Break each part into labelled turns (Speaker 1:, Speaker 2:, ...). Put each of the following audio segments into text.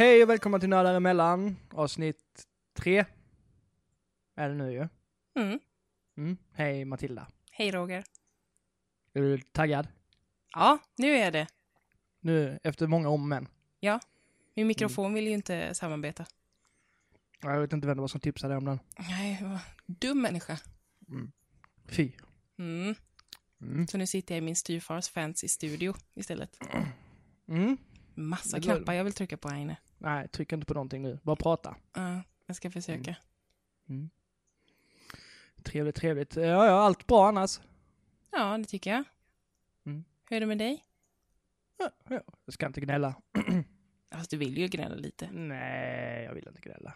Speaker 1: Hej och välkomna till Nördar emellan, avsnitt tre. Är det nu ju.
Speaker 2: Mm.
Speaker 1: Mm. Hej Matilda.
Speaker 2: Hej Roger.
Speaker 1: Är du taggad?
Speaker 2: Ja, nu är det.
Speaker 1: Nu efter många om men.
Speaker 2: Min mikrofon vill ju inte samarbeta.
Speaker 1: Jag vet inte vem det var som tipsade om den.
Speaker 2: Nej, vad dum människa.
Speaker 1: Fy.
Speaker 2: Mm.
Speaker 1: Mm.
Speaker 2: Så nu sitter jag i min styvfars fancy studio istället.
Speaker 1: Mm.
Speaker 2: Massa
Speaker 1: Det
Speaker 2: knappar jag vill trycka på här inne.
Speaker 1: Nej, tryck inte på någonting nu. Bara prata.
Speaker 2: Ja, jag ska försöka.
Speaker 1: Mm. Trevligt, trevligt. Ja, ja, allt bra annars.
Speaker 2: Ja, det tycker jag.
Speaker 1: Mm.
Speaker 2: Hur är det med dig?
Speaker 1: Ja, ja. Jag ska inte gnälla.
Speaker 2: Fast du vill ju gnälla lite.
Speaker 1: Nej, jag vill inte gnälla.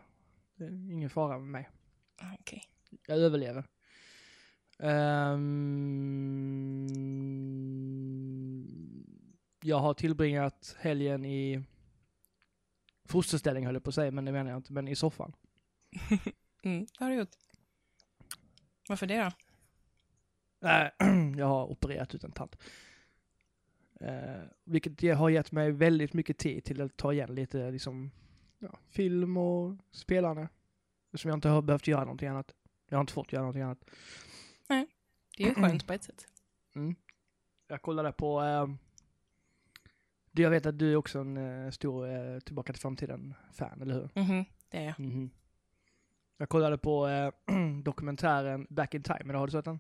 Speaker 1: Det är ingen fara med mig.
Speaker 2: Ah, Okej.
Speaker 1: Jag överlever. Ehm, jag har tillbringat helgen i fosterställning höll jag på att säga, men det menar jag inte, men i soffan.
Speaker 2: Mm, det har du gjort. Varför det då?
Speaker 1: Nej, jag har opererat ut en tand. Eh, vilket har gett mig väldigt mycket tid till att ta igen lite liksom, ja, film och spelande. Som jag inte har behövt göra någonting annat. Jag har inte fått göra någonting annat.
Speaker 2: Det är ju skönt på ett sätt.
Speaker 1: Mm. Jag kollade på... Eh, du, jag vet att du är också en eh, stor eh, Tillbaka till framtiden-fan, eller hur?
Speaker 2: Mhm, det är jag.
Speaker 1: Mhm. Jag kollade på eh, dokumentären Back in Time, eller har du sett den?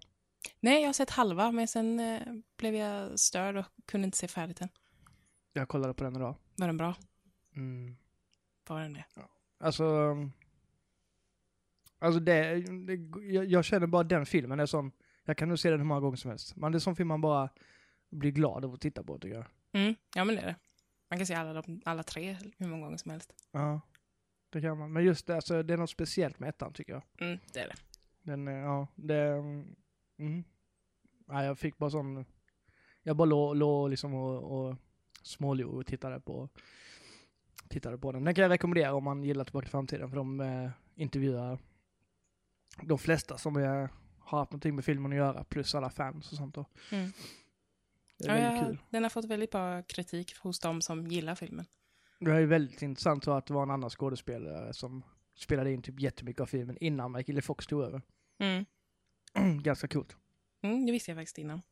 Speaker 2: Nej, jag har sett halva, men sen eh, blev jag störd och kunde inte se färdigt än.
Speaker 1: Jag kollade på den idag.
Speaker 2: Var den bra?
Speaker 1: Mm.
Speaker 2: Var den det?
Speaker 1: Alltså... Alltså det, det jag, jag känner bara den filmen är sån, jag kan nog se den hur många gånger som helst. Men det är sån film man bara blir glad av att titta på tycker jag.
Speaker 2: Mm, ja, men det är det. Man kan se alla, de, alla tre hur många gånger som helst.
Speaker 1: Ja, det kan man. Men just det, alltså, det är något speciellt med ettan tycker jag.
Speaker 2: Mm, det är det.
Speaker 1: Den, ja, det... Mm. Nej, jag fick bara sån... Jag bara låg, låg liksom och, och smålog och tittade på, tittade på den. Den kan jag rekommendera om man gillar Tillbaka till framtiden, för de eh, intervjuar de flesta som är, har haft någonting med filmen att göra, plus alla fans och sånt. Då.
Speaker 2: Mm.
Speaker 1: Det är
Speaker 2: Ja,
Speaker 1: väldigt kul.
Speaker 2: Den har fått väldigt bra kritik hos de som gillar filmen.
Speaker 1: Det är väldigt intressant att det var en annan skådespelare som spelade in typ jättemycket av filmen innan Michael. Fox tog över.
Speaker 2: Mm.
Speaker 1: Ganska coolt.
Speaker 2: Mm, det visste jag faktiskt innan.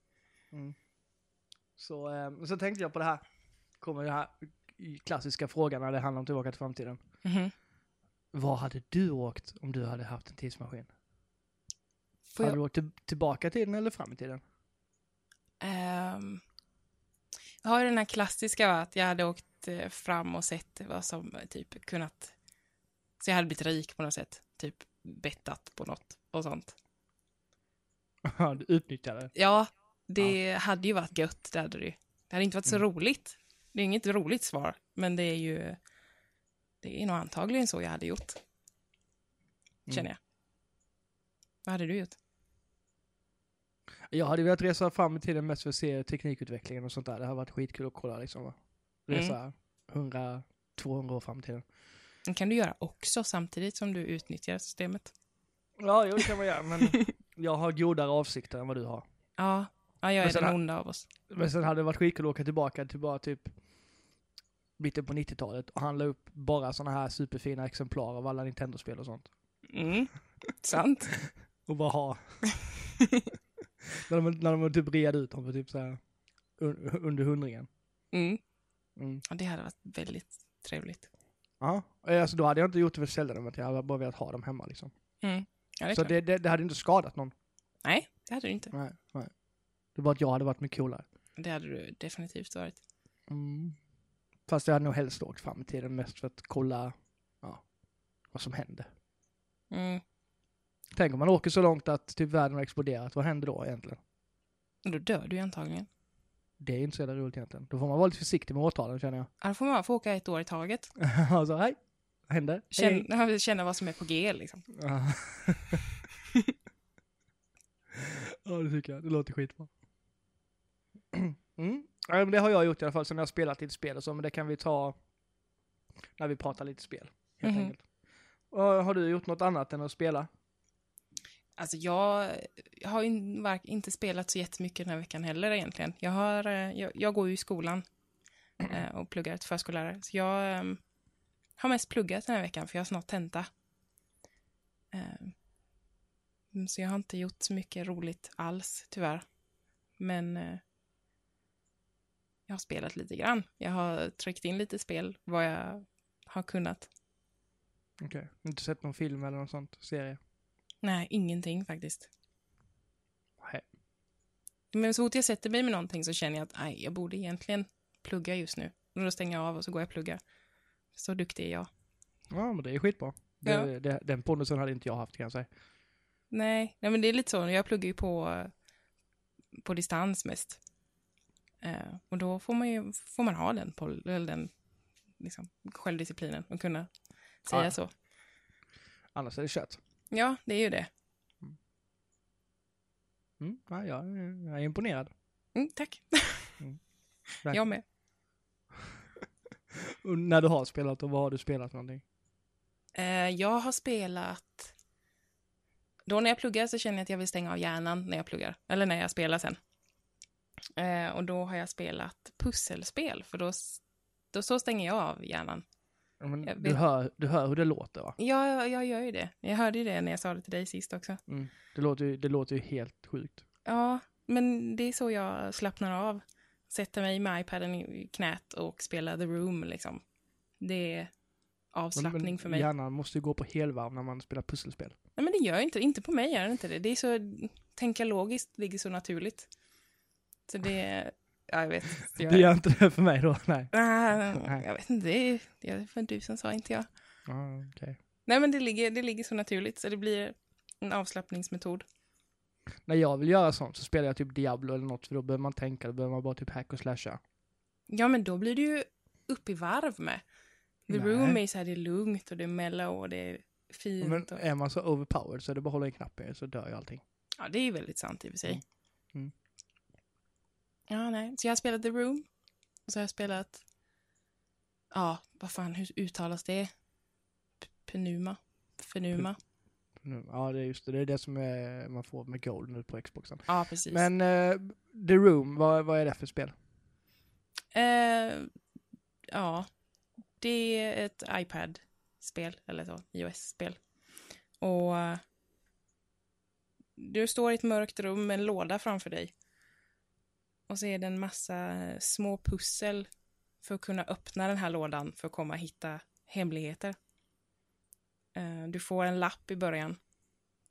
Speaker 1: Så, eh, så tänkte jag på det här, kommer den här klassiska frågan när det handlar om tillbaka till framtiden.
Speaker 2: Mhm.
Speaker 1: Vad hade du åkt om du hade haft en tidsmaskin?
Speaker 2: Får
Speaker 1: hade
Speaker 2: jag,
Speaker 1: du åkt till, tillbaka i tiden eller fram i tiden?
Speaker 2: Ehm, jag har den här klassiska va, att jag hade åkt eh, fram och sett vad som eh, typ kunnat... Så jag hade blivit rik på något sätt. Typ bettat på något och sånt.
Speaker 1: Ja, du utnyttjade.
Speaker 2: Ja, det hade ju varit gött, det hade det ju. Det hade inte varit så
Speaker 1: Mm.
Speaker 2: roligt. Det är inget roligt svar, men det är ju... Det är nog antagligen så jag hade gjort,
Speaker 1: Mm.
Speaker 2: känner jag. Vad hade du gjort?
Speaker 1: Jag hade velat resa fram i tiden mest för att se teknikutvecklingen och sånt där. Det hade varit skitkul att kolla liksom. Va? Resa 100, 200 år fram i tiden.
Speaker 2: Det kan du göra också samtidigt som du utnyttjar systemet.
Speaker 1: Ja, jo, det kan man göra, men jag har godare avsikter än vad du har.
Speaker 2: Ja, ja jag är den onda av oss.
Speaker 1: Men sen hade det varit skitkul att åka tillbaka till bara typ mitten på 90-talet och handla upp bara sådana här superfina exemplar av alla Nintendo-spel och sånt.
Speaker 2: Mm, sant.
Speaker 1: Och bara ha. när, de, när de typ reade ut dem för typ så här un, under hundringen.
Speaker 2: Mm.
Speaker 1: Mm.
Speaker 2: Ja, det hade varit väldigt trevligt.
Speaker 1: Ja, alltså då hade jag inte gjort det för sällan, men jag hade bara velat ha dem hemma liksom.
Speaker 2: Mm. Ja, det
Speaker 1: Så det, det, det hade inte skadat någon.
Speaker 2: Nej, det hade du inte.
Speaker 1: Nej, nej. Det var att jag hade varit mycket coolare.
Speaker 2: Det hade du definitivt varit.
Speaker 1: Mm. Fast jag hade nog helst åkt fram i tiden mest för att kolla ja, vad som hände.
Speaker 2: Mm.
Speaker 1: Tänk om man åker så långt att typ världen har exploderat, vad händer då egentligen?
Speaker 2: Då dör du ju antagligen.
Speaker 1: Det är inte så jävla roligt egentligen. Då får man vara lite försiktig med årtalen känner jag.
Speaker 2: Ja, då får man få åka ett år i taget.
Speaker 1: alltså, hej, vad händer? Hej.
Speaker 2: Känna, vad som är på G liksom.
Speaker 1: Ja. ja, det tycker jag. Det låter skitbra. Mm. Ja, men det har jag gjort i alla fall, sen jag har spelat lite spel och så, men det kan vi ta när vi pratar lite spel. Helt
Speaker 2: Mhm.
Speaker 1: enkelt. Och har du gjort något annat än att spela?
Speaker 2: Alltså jag, har inte spelat så jättemycket den här veckan heller egentligen. Jag, har, eh, jag, jag går ju i skolan eh, och pluggar till förskollärare. Så jag, ehm, har mest pluggat den här veckan för jag har snart tenta. Eh, mm, så jag har inte gjort så mycket roligt alls, tyvärr. Men eh, jag har spelat lite grann. Jag har tryckt in lite spel, vad jag har kunnat.
Speaker 1: Okej. Inte sett någon film eller någon sånt? Serie?
Speaker 2: Nej, ingenting faktiskt.
Speaker 1: Nej.
Speaker 2: Men så fort jag sätter mig med någonting så känner jag att nej, jag borde egentligen plugga just nu. Och då stänger jag av och så går jag och pluggar. Så duktig är jag.
Speaker 1: Ja, men det är skitbra. Det,
Speaker 2: Ja.
Speaker 1: det, den pondusen hade inte jag haft kan jag säga.
Speaker 2: Nej, nej men det är lite så. Jag pluggar ju på, på distans mest. Eh, och då får man ju får man ha den, på, den liksom, självdisciplinen och kunna säga
Speaker 1: Ja.
Speaker 2: så.
Speaker 1: Annars är det kött.
Speaker 2: Ja, det är ju det.
Speaker 1: Mm, ja, jag, jag är imponerad.
Speaker 2: Mm, tack.
Speaker 1: Verkligen.
Speaker 2: jag med.
Speaker 1: Och när du har spelat och vad har du spelat någonting?
Speaker 2: Eh, jag har spelat... Då när jag pluggar så känner jag att jag vill stänga av hjärnan när jag pluggar. Eller när jag spelar sen. Eh, och då har jag spelat pusselspel, för då, då så stänger jag av hjärnan.
Speaker 1: Ja, Men du, hör, du hör hur det låter va?
Speaker 2: Ja, jag, jag gör ju det. Jag hörde ju det när jag sa det till dig sist också.
Speaker 1: Mm. Det, låter, ju- det låter ju helt sjukt.
Speaker 2: Ja, men det är så jag slappnar av. Sätter mig med iPaden i knät och spelar The Room liksom. Det är
Speaker 1: Men,
Speaker 2: avslappning
Speaker 1: men
Speaker 2: för mig.
Speaker 1: hjärnan måste ju gå på helvarv när man spelar pusselspel.
Speaker 2: Nej, men det gör inte, inte på mig gör det inte det. Det är så, tänka logiskt ligger så naturligt. Så det, ja, jag vet. Jag,
Speaker 1: Det gör inte det för mig då, nej.
Speaker 2: Ah,
Speaker 1: Nej.
Speaker 2: jag vet inte, det är, det är för du som sa, inte jag.
Speaker 1: Ja, okej.
Speaker 2: Nej, men det ligger, det ligger så naturligt, så det blir en avslappningsmetod.
Speaker 1: När jag vill göra sånt så spelar jag typ Diablo eller något för då behöver man tänka, då behöver man bara typ hack och slasha.
Speaker 2: Ja, men då blir du ju upp i varv med. The
Speaker 1: Nej.
Speaker 2: Room är så här, det är lugnt och det är mellow och det är fint.
Speaker 1: Men
Speaker 2: och,
Speaker 1: är man så overpowered så är det bara att hålla i så dör ju allting.
Speaker 2: ja, det är ju väldigt sant i och för sig.
Speaker 1: Mm. Mm.
Speaker 2: Ja, nej. Så jag har spelat The Room. Och så har jag spelat, ja, vad fan, hur uttalas det? Penuma? Fenuma?
Speaker 1: Nu- Ja, det är just det. Det är det som är, man får med gold nu på Xboxen.
Speaker 2: Ja, precis.
Speaker 1: Men eh, The Room, vad, vad är det för spel?
Speaker 2: Eh, ja, det är ett iPad-spel, eller så, iOS-spel. Och eh, du står i ett mörkt rum med en låda framför dig. Och så är det en massa små pussel för att kunna öppna den här lådan för att komma och hitta hemligheter. Eh, du får en lapp i början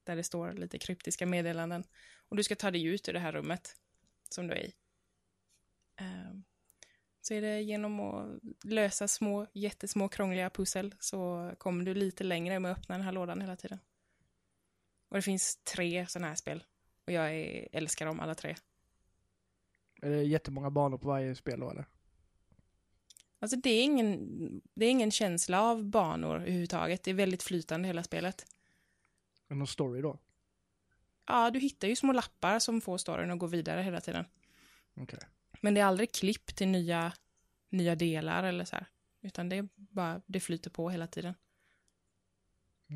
Speaker 2: där det står lite kryptiska meddelanden. Och du ska ta dig ut ur det här rummet som du är i. Eh, så är det genom att lösa små, jättesmå krångliga pussel så kommer du lite längre med att öppna den här lådan hela tiden. Och det finns tre sådana här spel. Och jag älskar dem alla tre.
Speaker 1: Är det jättemånga banor på varje spel då eller?
Speaker 2: Alltså det är ingen, det är ingen känsla av banor överhuvudtaget. Det är väldigt flytande hela spelet.
Speaker 1: Det någon story då?
Speaker 2: Ja, du hittar ju små lappar som får storyn att gå vidare hela tiden.
Speaker 1: Okej.
Speaker 2: Men det är aldrig klipp till nya, nya delar eller så här. Utan det är bara, det flyter på hela tiden.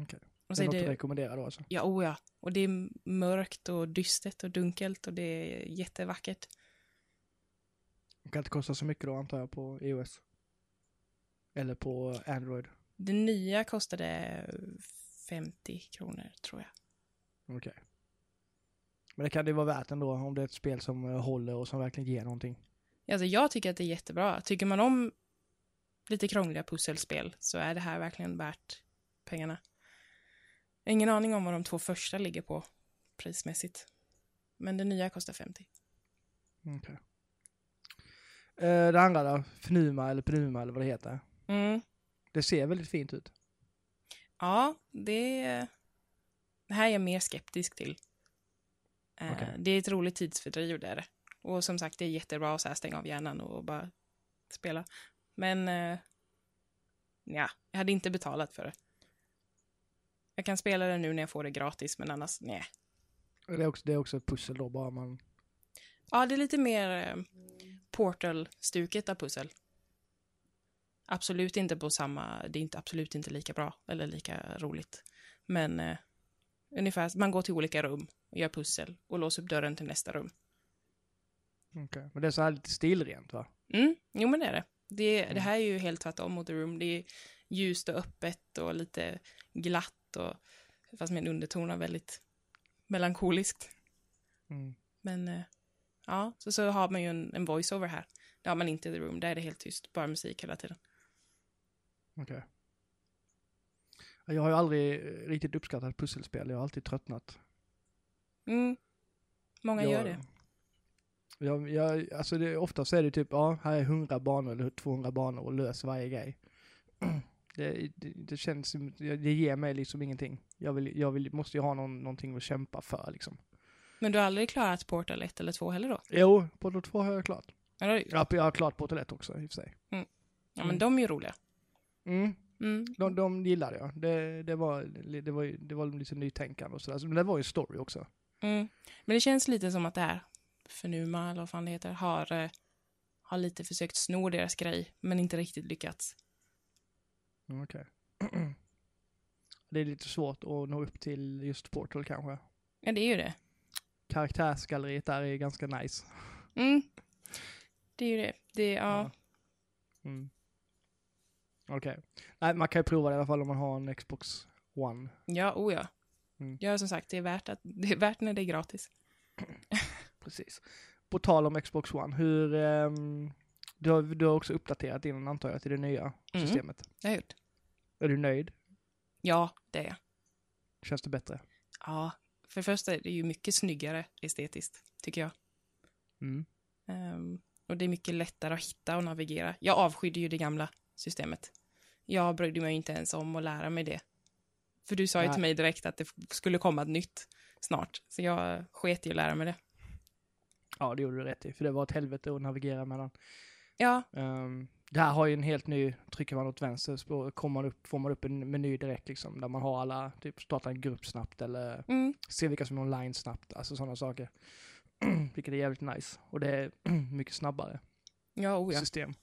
Speaker 1: Okej.
Speaker 2: Och
Speaker 1: Det
Speaker 2: så
Speaker 1: är
Speaker 2: är
Speaker 1: något att
Speaker 2: det,
Speaker 1: rekommendera då alltså?
Speaker 2: ja, oh ja. Och det är mörkt och dystert och dunkelt och det är jättevackert.
Speaker 1: Det kan inte kosta så mycket då antar jag på iOS? Eller på Android?
Speaker 2: Det nya kostade 50 kronor tror jag.
Speaker 1: Okej. Men det kan det vara värt ändå om det är ett spel som eh, håller och som verkligen ger någonting.
Speaker 2: Alltså jag tycker att det är jättebra. Tycker man om lite krångliga pusselspel så är det här verkligen värt pengarna. Ingen aning om vad de två första ligger på prismässigt. Men det nya kostar 50.
Speaker 1: Okej. Eh, det andra då? Fnuma eller Pnuma eller vad det heter.
Speaker 2: Mm.
Speaker 1: Det ser väldigt fint ut.
Speaker 2: Ja, det, det här är jag mer skeptisk till. Eh,
Speaker 1: Okej.
Speaker 2: Det är ett roligt tidsfördriv, det är det. Och som sagt, det är jättebra att så här stänga av hjärnan och bara spela. Men eh, ja, jag hade inte betalat för det. Jag kan spela det nu när jag får det gratis, men annars nej.
Speaker 1: Det är också, det är också ett pussel då, bara man...
Speaker 2: Ja, det är lite mer eh, Portal-stuket av pussel. Absolut inte på samma, det är inte, absolut inte lika bra eller lika roligt. Men eh, ungefär, man går till olika rum och gör pussel och låser upp dörren till nästa rum.
Speaker 1: Okej. Men det är så här lite stilrent va?
Speaker 2: Mm, jo men det är det. Det, det här är ju helt tvärtom mot The Room. Det är ljust och öppet och lite glatt och fast med en underton av väldigt melankoliskt.
Speaker 1: Mm.
Speaker 2: Men eh, ja, så, så har man ju en, en voice-over här. Det har man inte i The Room, där är det helt tyst, bara musik hela tiden.
Speaker 1: Okej. Jag har ju aldrig riktigt uppskattat pusselspel, jag har alltid tröttnat.
Speaker 2: Mm. Många
Speaker 1: jag,
Speaker 2: gör det.
Speaker 1: Jag, jag, alltså det, oftast är det typ, ja, här är 100 banor eller 200 banor och lös varje grej. Det, det, det känns, det ger mig liksom ingenting. Jag, vill, jag vill, måste ju ha någon, någonting att kämpa för liksom.
Speaker 2: Men du har aldrig klarat Portal 1 eller 2 heller då?
Speaker 1: Jo, Portal 2 har jag klart.
Speaker 2: Ja, det.
Speaker 1: Ja, jag har klart Portal 1 också i och för sig.
Speaker 2: ja
Speaker 1: mm.
Speaker 2: men de är ju roliga.
Speaker 1: Mm,
Speaker 2: Mm.
Speaker 1: de, de gillade jag. Det, det, var, det, var, det var lite nytänkande och sådär. Men det var ju story också.
Speaker 2: Mm. Men det känns lite som att det här, Fenuma eller vad fan det heter, har, eh, har lite försökt sno deras grej, men inte riktigt lyckats.
Speaker 1: Mm, Okej. det är lite svårt att nå upp till just Portal kanske.
Speaker 2: Ja, det är ju det.
Speaker 1: Karaktärsgalleriet där är ganska nice.
Speaker 2: Mm. Det är ju det. det ja.
Speaker 1: Ja. Mm. Okej. Nej, man kan ju prova det i alla fall om man har en Xbox One.
Speaker 2: Ja, oh ja.
Speaker 1: Mm.
Speaker 2: Ja, som sagt, det är värt, att, det är värt när det är gratis.
Speaker 1: Precis. På tal om Xbox One, hur... ehm, du, har, du har också uppdaterat din, antar jag, till det nya
Speaker 2: Mm.
Speaker 1: systemet.
Speaker 2: Har jag gjort.
Speaker 1: Är du nöjd?
Speaker 2: Ja, det är jag.
Speaker 1: Känns det bättre?
Speaker 2: Ja, för det första är det ju mycket snyggare estetiskt, tycker jag.
Speaker 1: Mm.
Speaker 2: Ehm, och det är mycket lättare att hitta och navigera. Jag avskydde ju det gamla systemet. Jag brydde mig inte ens om att lära mig det. För du sa ju
Speaker 1: Nej.
Speaker 2: till mig direkt att det skulle komma ett nytt snart. Så jag sket i att lära mig det.
Speaker 1: Ja, det gjorde du rätt i, för det var ett helvete att navigera mellan.
Speaker 2: Ja,
Speaker 1: Um, det här har ju en helt ny, trycker man åt vänster så kommer man upp, får man upp en meny direkt liksom, där man har alla, typ starta en grupp snabbt eller
Speaker 2: mm,
Speaker 1: se vilka som är online snabbt, alltså sådana saker. Vilket är jävligt nice. Och det är mycket snabbare
Speaker 2: ja, oh ja.
Speaker 1: system.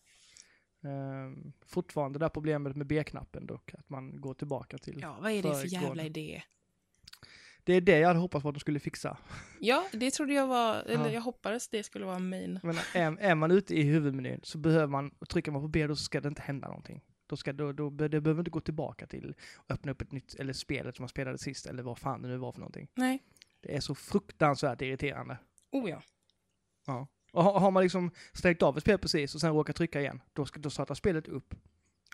Speaker 1: Um, fortfarande det där problemet med B-knappen dock, att man går tillbaka till.
Speaker 2: Ja, vad är det för jävla idé?
Speaker 1: Det är det jag hade hoppats på att de skulle fixa.
Speaker 2: Ja, det trodde jag var, eller
Speaker 1: Ja.
Speaker 2: jag hoppades det skulle vara main.
Speaker 1: Men är, är man ute i huvudmenyn så behöver man, trycker man på B då så ska det inte hända någonting. Då ska, då, då, det behöver inte gå tillbaka till och öppna upp ett nytt, eller spelet som man spelade sist, eller vad fan det nu var för någonting.
Speaker 2: Nej,
Speaker 1: Det är så fruktansvärt irriterande.
Speaker 2: oh ja.
Speaker 1: Ja. Och har, har man liksom stängt av ett spel precis och sen råkar trycka igen, då, ska, då startar spelet upp.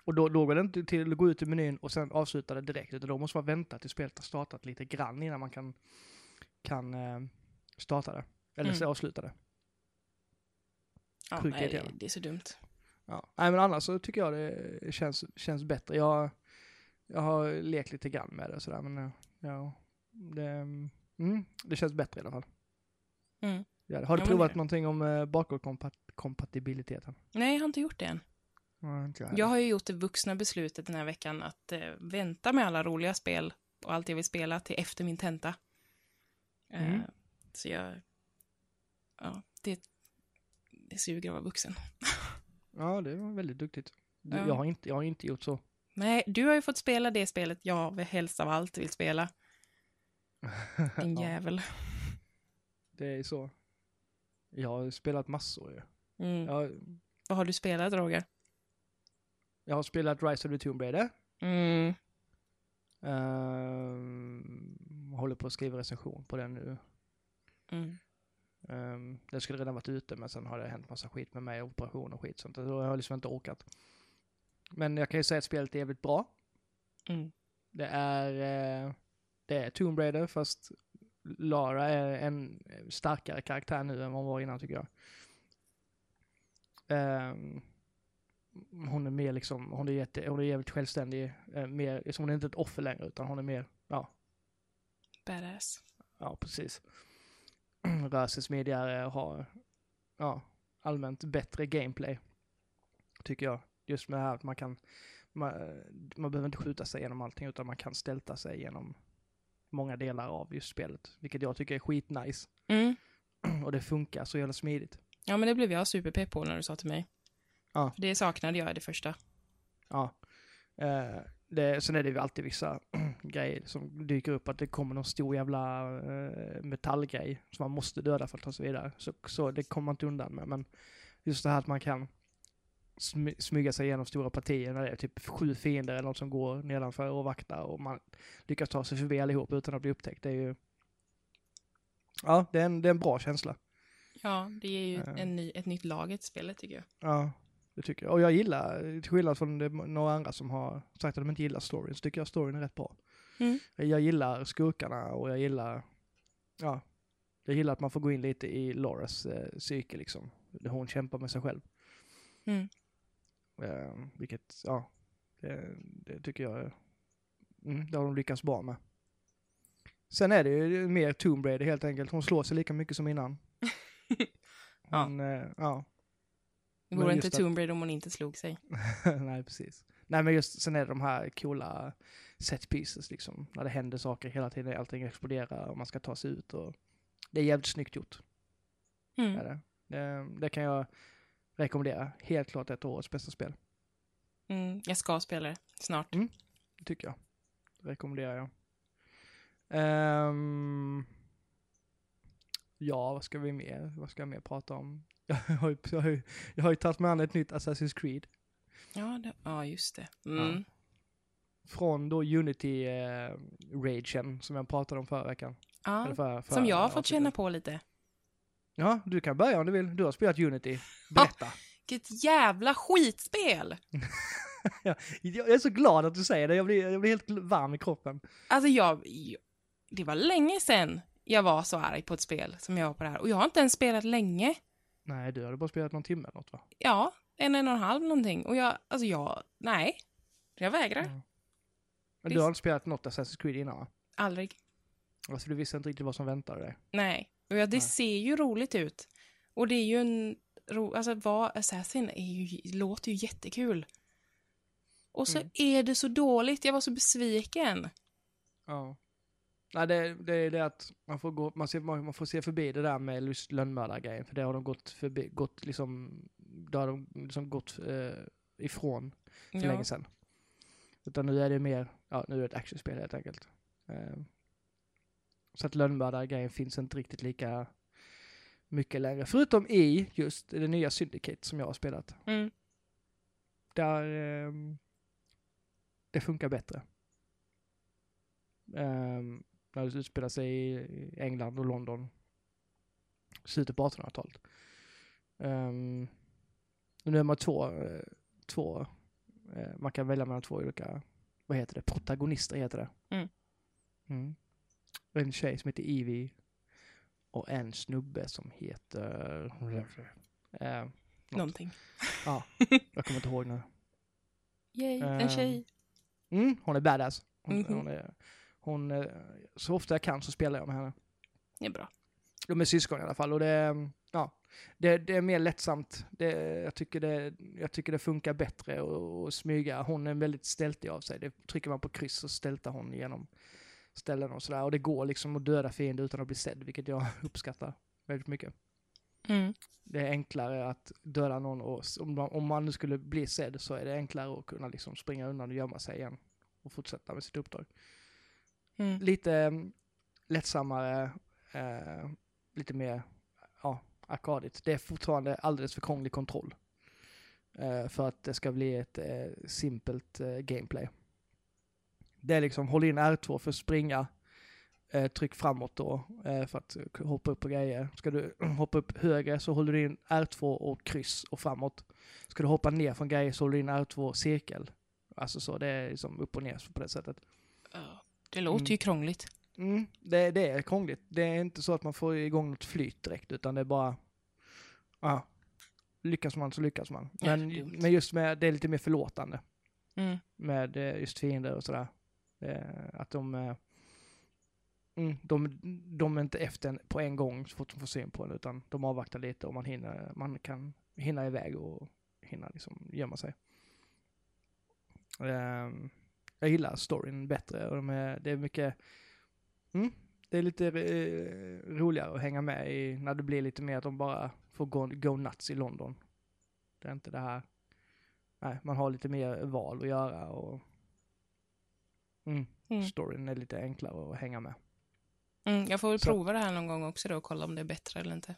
Speaker 1: Och då, då går det inte till att gå ut ur menyn och sen avsluta det direkt, utan då måste man vänta till spelet har startat lite grann innan man kan, kan eh, starta det. Eller
Speaker 2: Mm.
Speaker 1: avsluta det.
Speaker 2: ja nej, det, det är så dumt.
Speaker 1: Ja. Nej men annars så tycker jag det känns, känns bättre. Jag, jag har lekt lite grann med det och sådär men eh, ja, det, mm, det känns bättre i alla fall.
Speaker 2: Mm.
Speaker 1: Ja, har du
Speaker 2: Ja,
Speaker 1: provat
Speaker 2: det-
Speaker 1: någonting om eh, bakåtkompatibiliteten?
Speaker 2: Nej, jag har inte gjort det än.
Speaker 1: Nej, jag
Speaker 2: har ju gjort det vuxna beslutet den här veckan att eh, vänta med alla roliga spel och allt jag vill spela till efter min tenta. Eh,
Speaker 1: Mm.
Speaker 2: så jag... Ja, det, det suger att vara vuxen.
Speaker 1: Ja, det var väldigt duktigt. Du,
Speaker 2: Ja.
Speaker 1: jag, har inte, jag har inte gjort så.
Speaker 2: Nej, du har ju fått spela det spelet jag helst av allt vill spela. Din
Speaker 1: ja,
Speaker 2: jävel.
Speaker 1: det är så. Jag har spelat massor ju.
Speaker 2: Mm.
Speaker 1: Jag,
Speaker 2: Vad har du spelat, Roger?
Speaker 1: Jag har spelat Rise of the Tomb Raider.
Speaker 2: Mm.
Speaker 1: Ehm, håller på att skriva recension på den nu.
Speaker 2: Mm.
Speaker 1: Um, den skulle redan varit ute men sen har det hänt massa skit med mig, operation och skit sånt. Så jag har liksom inte orkat. Men jag kan ju säga att spelet är jävligt bra.
Speaker 2: Mm.
Speaker 1: Det är, eh, det är Tomb Raider fast Lara är en starkare karaktär nu än vad hon var innan tycker jag. Ehm, hon är mer liksom, hon är, jätte, hon är jävligt självständig. eh, mer, liksom hon är inte ett offer längre utan hon är mer, ja,
Speaker 2: Badass.
Speaker 1: Ja, precis. Rör sig smidigare och har, ja, allmänt bättre gameplay. Tycker jag. Just med det här att man kan, man, man behöver inte skjuta sig genom allting utan man kan stälta sig genom många delar av just spelet. Vilket jag tycker är skitnice.
Speaker 2: Mm.
Speaker 1: Och det funkar så jävla smidigt.
Speaker 2: Ja, men det blev jag superpepp på när du sa till mig.
Speaker 1: Ja.
Speaker 2: För det saknade jag i det första.
Speaker 1: Ja. Eh, det, sen är det ju alltid vissa grejer som dyker upp, att det kommer någon stor jävla eh, metallgrej som man måste döda för att ta sig vidare. Så, så det kommer man inte undan med. Men just det här att man kan smy smyga sig igenom stora partier när det är typ sju fiender eller något som går nedanför och vaktar och man lyckas ta sig förbi allihop utan att bli upptäckt. Det är ju... Ja, det är en, det är en bra känsla.
Speaker 2: Ja, det är ju
Speaker 1: Eh.
Speaker 2: en ny, ett nytt lag i spelet tycker jag.
Speaker 1: Ja, det tycker jag. Och jag gillar, till skillnad från det, några andra som har sagt att de inte gillar storyn, så tycker jag storyn är rätt bra.
Speaker 2: Mm.
Speaker 1: Jag gillar skurkarna och jag gillar, ja, jag gillar att man får gå in lite i Lauras eh, psyke liksom. Där hon kämpar med sig själv.
Speaker 2: Mm.
Speaker 1: Eh, vilket, ja, det, det tycker jag, mm, det har de lyckats bra med. Sen är det ju mer Tomb Raider helt enkelt. Hon slår sig lika mycket som innan.
Speaker 2: Ja.
Speaker 1: Hon, eh, ja.
Speaker 2: Det vore inte Tomb Raider om hon inte slog sig.
Speaker 1: Nej, precis. Nej, men just sen är det de här coola set pieces liksom. När det händer saker hela tiden, allting exploderar och man ska ta sig ut och det är jävligt snyggt gjort.
Speaker 2: Mm.
Speaker 1: det. Det, det kan jag rekommendera. Helt klart ett årets bästa spel.
Speaker 2: Mm. Jag ska spela det snart.
Speaker 1: Mm. Det tycker jag. Det rekommenderar jag. Ehm, ja, vad ska vi mer? Vad ska jag mer prata om? Jag har ju, jag har ju, jag har ju tagit mig an ett nytt Assassin's Creed.
Speaker 2: Ja, det, ja just det. Mm.
Speaker 1: Från då Unity-ragen som jag pratade om förra veckan.
Speaker 2: Ja,
Speaker 1: Eller förra, förra
Speaker 2: som jag har fått känna på lite.
Speaker 1: Ja, du kan börja om du vill. Du har spelat Unity. Berätta.
Speaker 2: Vilket jävla skitspel!
Speaker 1: jag är så glad att du säger det. Jag blir, jag blir helt varm i kroppen.
Speaker 2: Alltså jag, det var länge sedan jag var så arg på ett spel som jag var på det här. Och jag har inte ens spelat länge.
Speaker 1: Nej, du hade bara spelat någon timme eller något va?
Speaker 2: Ja, en, en och en halv någonting. Och jag, alltså jag, nej. Jag vägrar.
Speaker 1: Mm. Men
Speaker 2: Visst.
Speaker 1: du har inte spelat något Assassin's Creed innan va?
Speaker 2: Aldrig.
Speaker 1: Alltså du visste inte riktigt vad som väntade dig.
Speaker 2: Nej. Och ja, det
Speaker 1: Nej.
Speaker 2: ser ju roligt ut. Och det är ju en, ro, alltså vara Assassin är ju, låter ju jättekul. Och så
Speaker 1: Mm.
Speaker 2: är det så dåligt, jag var så besviken.
Speaker 1: Ja. Nej, det, det är det att man får, gå, man, ser, man får se förbi det där med just lönnmördargrejen. För det har de gått förbi, gått liksom, det har de liksom gått eh, ifrån för
Speaker 2: Ja.
Speaker 1: länge sedan. Utan nu är det mer, ja nu är det ett actionspel helt enkelt. Eh, så att lönnmördargrejen finns inte riktigt lika mycket längre. Förutom i just det nya Syndicate som jag har spelat.
Speaker 2: Mm.
Speaker 1: Där ehm, det funkar bättre. Um, när det utspelar sig i England och London. Slutet på 1800-talet. Um, nu är man två, eh, två eh, man kan välja mellan två olika, vad heter det, protagonister heter det.
Speaker 2: Mm.
Speaker 1: Mm. En tjej som heter Evie och en snubbe som heter... Eh, något.
Speaker 2: Någonting.
Speaker 1: jag kommer inte ihåg nu.
Speaker 2: Yay,
Speaker 1: Ehm,
Speaker 2: en tjej.
Speaker 1: Mm, hon är badass. Hon,
Speaker 2: Mhm.
Speaker 1: hon är, hon, eh, så ofta jag kan så spelar jag med henne.
Speaker 2: Det är bra.
Speaker 1: De är syskon i alla fall och det, ja, det, det är mer lättsamt. Det, jag, tycker det, jag tycker det funkar bättre att smyga. Hon är väldigt stältig av sig. Det trycker man på kryss så stältar hon genom ställen och sådär. Och det går liksom att döda fiender utan att bli sedd, vilket jag uppskattar väldigt mycket.
Speaker 2: Mm.
Speaker 1: Det är enklare att döda någon och om man, om man nu skulle bli sedd så är det enklare att kunna liksom springa undan och gömma sig igen och fortsätta med sitt uppdrag.
Speaker 2: Mm.
Speaker 1: Lite mm, lättsammare, eh, lite mer ja, arkadigt. Det är fortfarande alldeles för krånglig kontroll eh, för att det ska bli ett eh, simpelt eh, gameplay. Det är liksom håll in R2 för att springa, eh, tryck framåt då eh, för att hoppa upp på grejer. Ska du hoppa upp högre så håller du in R2 och kryss och framåt. Ska du hoppa ner från grejer så håller du in R2 cirkel. Alltså så, det är liksom upp och ner på det sättet.
Speaker 2: Ja, Det låter
Speaker 1: Mm.
Speaker 2: ju krångligt.
Speaker 1: Mm, det, det är krångligt. Det är inte så att man får igång något flyt direkt, utan det är bara... Ja, lyckas man så lyckas man.
Speaker 2: Ja,
Speaker 1: Men,
Speaker 2: dumt.
Speaker 1: men just med, det är lite mer förlåtande
Speaker 2: Mm.
Speaker 1: med eh, just fiender och sådär. Eh, Att de... eh, Mm, de, de är inte efter en på en gång så fort de får syn på en, utan de avvaktar lite och man hinner, man kan hinna iväg och hinna liksom gömma sig. Ehm, jag gillar storyn bättre och de är, det är mycket, mm, det är lite eh, roligare att hänga med i när det blir lite mer att de bara får gå, go nuts i London. Det är inte det här, nej, man har lite mer val att göra och mm,
Speaker 2: Mm.
Speaker 1: storyn är lite enklare att hänga med.
Speaker 2: Mm. Jag får väl
Speaker 1: Så-
Speaker 2: prova det här någon gång också då och kolla om det är bättre eller inte.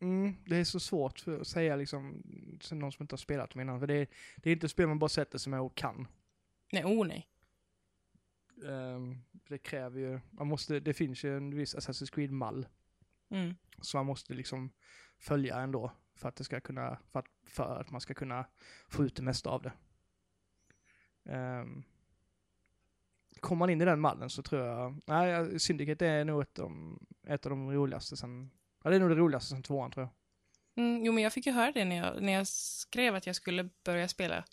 Speaker 1: Mm, det är så svårt för att säga liksom inte någon som inte har spelat dem innan. För det, är- det är inte ett spel man bara sätter sig med och kan.
Speaker 2: Nej, oh nej.
Speaker 1: Ehm, det kräver ju, man måste, det finns ju en viss Assassin's Creed-mall.
Speaker 2: Mm.
Speaker 1: Så man måste liksom följa ändå för att det ska kunna, för att, för att man ska kunna få ut det mesta av det. Um, kommer man in i den mallen så tror jag, nej, Syndicate är nog ett ett av de roligaste sen, ja det är nog det roligaste sen tvåan tror jag.
Speaker 2: Mm, jo, men jag fick ju höra det när jag, när jag skrev att jag skulle börja spela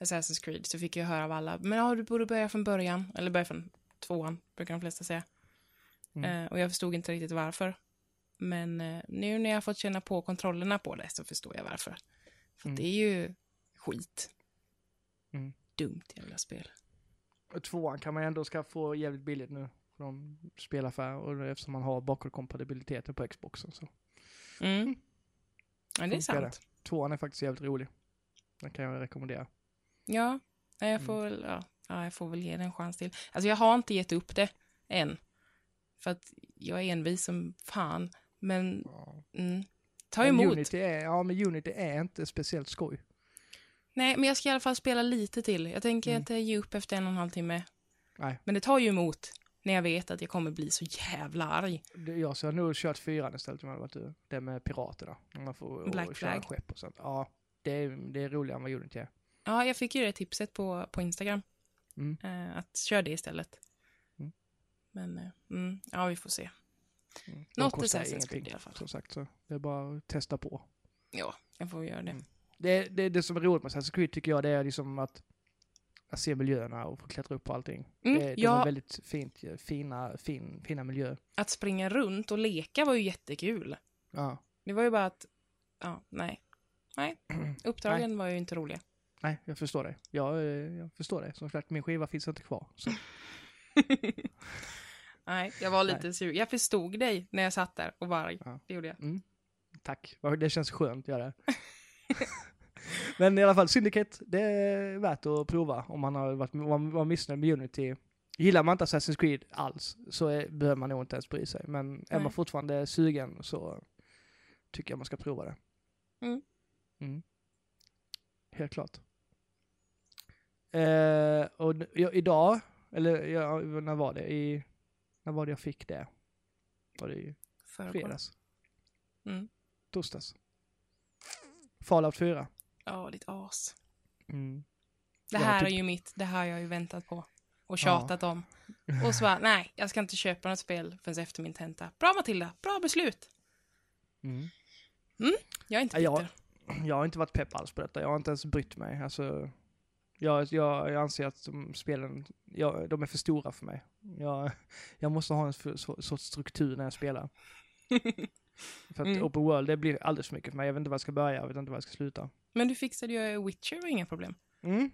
Speaker 2: Assassin's Creed, så fick jag höra av alla, men ja, du borde börja från början, eller börja från tvåan, brukar de flesta säga.
Speaker 1: Mm.
Speaker 2: Eh, och jag förstod inte riktigt varför. Men eh, nu när jag fått känna på kontrollerna på det så förstår jag varför. För
Speaker 1: Mm.
Speaker 2: det är ju skit.
Speaker 1: Mm.
Speaker 2: Dumt jävla spel.
Speaker 1: Och tvåan kan man ju ändå ska få jävligt billigt nu från spelaffär och eftersom man har bakåtkompatibiliteten på Xboxen så.
Speaker 2: Mm. Ja, det är sant.
Speaker 1: Tvåan är faktiskt jävligt rolig. Den kan jag rekommendera.
Speaker 2: Ja, nej,
Speaker 1: Mm.
Speaker 2: jag får, väl, ja, ja, jag får väl ge det en chans till. Alltså jag har inte gett upp det än. För att jag är envis som fan. Men mm, ta
Speaker 1: Men
Speaker 2: emot.
Speaker 1: Unity är, ja men Unity är inte speciellt skoj.
Speaker 2: Nej, men jag ska i alla fall spela lite till. Jag tänker
Speaker 1: Mm.
Speaker 2: inte ge upp efter en och en halv timme.
Speaker 1: Nej.
Speaker 2: Men det tar ju emot när jag vet att jag kommer bli så jävla arg.
Speaker 1: Jag har nog kört fyran istället om jag hade varit du. Det med piraterna. Man får och
Speaker 2: Black
Speaker 1: köra skepp och sånt. Ja, det är, det är roligare än vad Unity är.
Speaker 2: Ja, jag fick ju det tipset på, på Instagram.
Speaker 1: Mm.
Speaker 2: Eh, att köra det istället.
Speaker 1: Mm.
Speaker 2: Men, eh, mm, ja, vi får se.
Speaker 1: Mm. De
Speaker 2: Något Assassin's Creed i alla fall.
Speaker 1: Som sagt, så det är bara att testa på.
Speaker 2: Ja, jag får göra det.
Speaker 1: Mm. Det, det, det som är roligt med Assassin's Creed tycker jag det är liksom att, att se miljöerna och få klättra upp på allting.
Speaker 2: Mm,
Speaker 1: det, de
Speaker 2: ja.
Speaker 1: är väldigt fint, fina, fin, fina miljöer.
Speaker 2: Att springa runt och leka var ju jättekul.
Speaker 1: Ja.
Speaker 2: Det var ju bara att, ja, nej. Nej, uppdragen var ju inte roliga.
Speaker 1: Nej, jag förstår det. Jag, eh, jag förstår det. Som sagt, min skiva finns inte kvar.
Speaker 2: Nej, jag var lite sur. Jag förstod dig när jag satt där och var arg.
Speaker 1: Ja.
Speaker 2: Det gjorde jag.
Speaker 1: Mm. Tack, det känns skönt att göra det. Men i alla fall, Syndicate, det är värt att prova om man har varit, man var missnöjd med Unity. Gillar man inte Assassin's Creed alls så är, behöver man nog inte ens bry sig. Men är
Speaker 2: Nej.
Speaker 1: man fortfarande sugen så tycker jag man ska prova det.
Speaker 2: Mm.
Speaker 1: Mm. Helt klart. Eh, och n- ja, idag, eller ja, när var det? I, när var det jag fick det? Var det i fredags?
Speaker 2: Mm.
Speaker 1: Torsdags. Fallout 4.
Speaker 2: Ja, ditt as.
Speaker 1: Mm.
Speaker 2: Det
Speaker 1: Jag
Speaker 2: här
Speaker 1: typ-
Speaker 2: är ju mitt, det här har jag ju väntat på. Och tjatat om. Och så bara, nej, jag ska inte köpa något spel förrän efter min tenta. Bra Matilda, bra beslut.
Speaker 1: Mm.
Speaker 2: Jag är inte
Speaker 1: Ja,
Speaker 2: bitter.
Speaker 1: jag, jag har inte varit pepp alls på detta. Jag har inte ens brytt mig. Alltså, jag, jag, jag anser att de spelen, jag, de är för stora för mig. Jag, jag måste ha en för, så, sorts struktur när jag spelar. För att
Speaker 2: Mm.
Speaker 1: open world, det blir alldeles för mycket för mig. Jag vet inte var jag ska börja, jag vet inte var jag ska sluta.
Speaker 2: Men du fixade ju Witcher, var inga problem.
Speaker 1: Mm.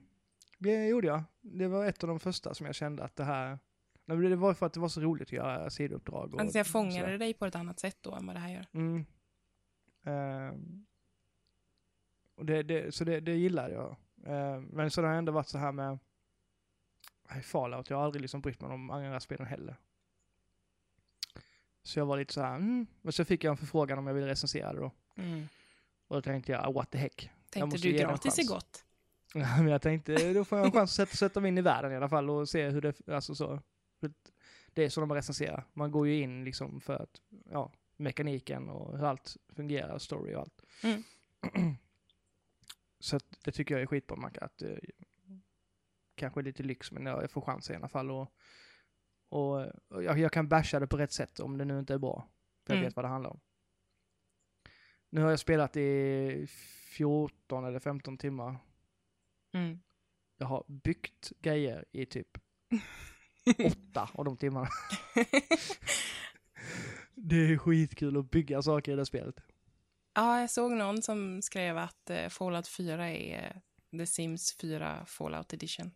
Speaker 1: Det gjorde jag. Det var ett av de första som jag kände att det här... Det var för att det var så roligt att göra sidouppdrag. och
Speaker 2: Alltså jag fångade dig på ett annat sätt då än vad det här gör.
Speaker 1: Mm. Ehm. och det, det, så det, det gillar jag. Ehm, men så har det ändå varit så här med nej, Fallout. Jag har aldrig liksom brytt mig om andra spelen heller. Så jag var lite så här, mm. Och så fick jag en förfrågan om jag ville recensera det då.
Speaker 2: Mm.
Speaker 1: Och då tänkte jag, what the heck.
Speaker 2: Tänkte du gratis är gott.
Speaker 1: Ja, men jag tänkte, då får jag en chans att sätta, sätta mig in i världen i alla fall och se hur det, alltså så. Det är så de recenserar. Man går ju in liksom för att, ja, mekaniken och hur allt fungerar, story och allt.
Speaker 2: Mm.
Speaker 1: Så det tycker jag är skitbra, man att eh, kanske lite lyx, men jag får chansen i alla fall och, och, och jag, jag kan basha det på rätt sätt om det nu inte är bra. För jag
Speaker 2: Mm.
Speaker 1: vet vad det handlar om. Nu har jag spelat i 14 eller 15 timmar
Speaker 2: Mm.
Speaker 1: jag har byggt grejer i typ åtta av de timmarna. det är skitkul att bygga saker i det spelet.
Speaker 2: Ja, jag såg någon som skrev att eh, Fallout 4 är The Sims 4 Fallout Edition.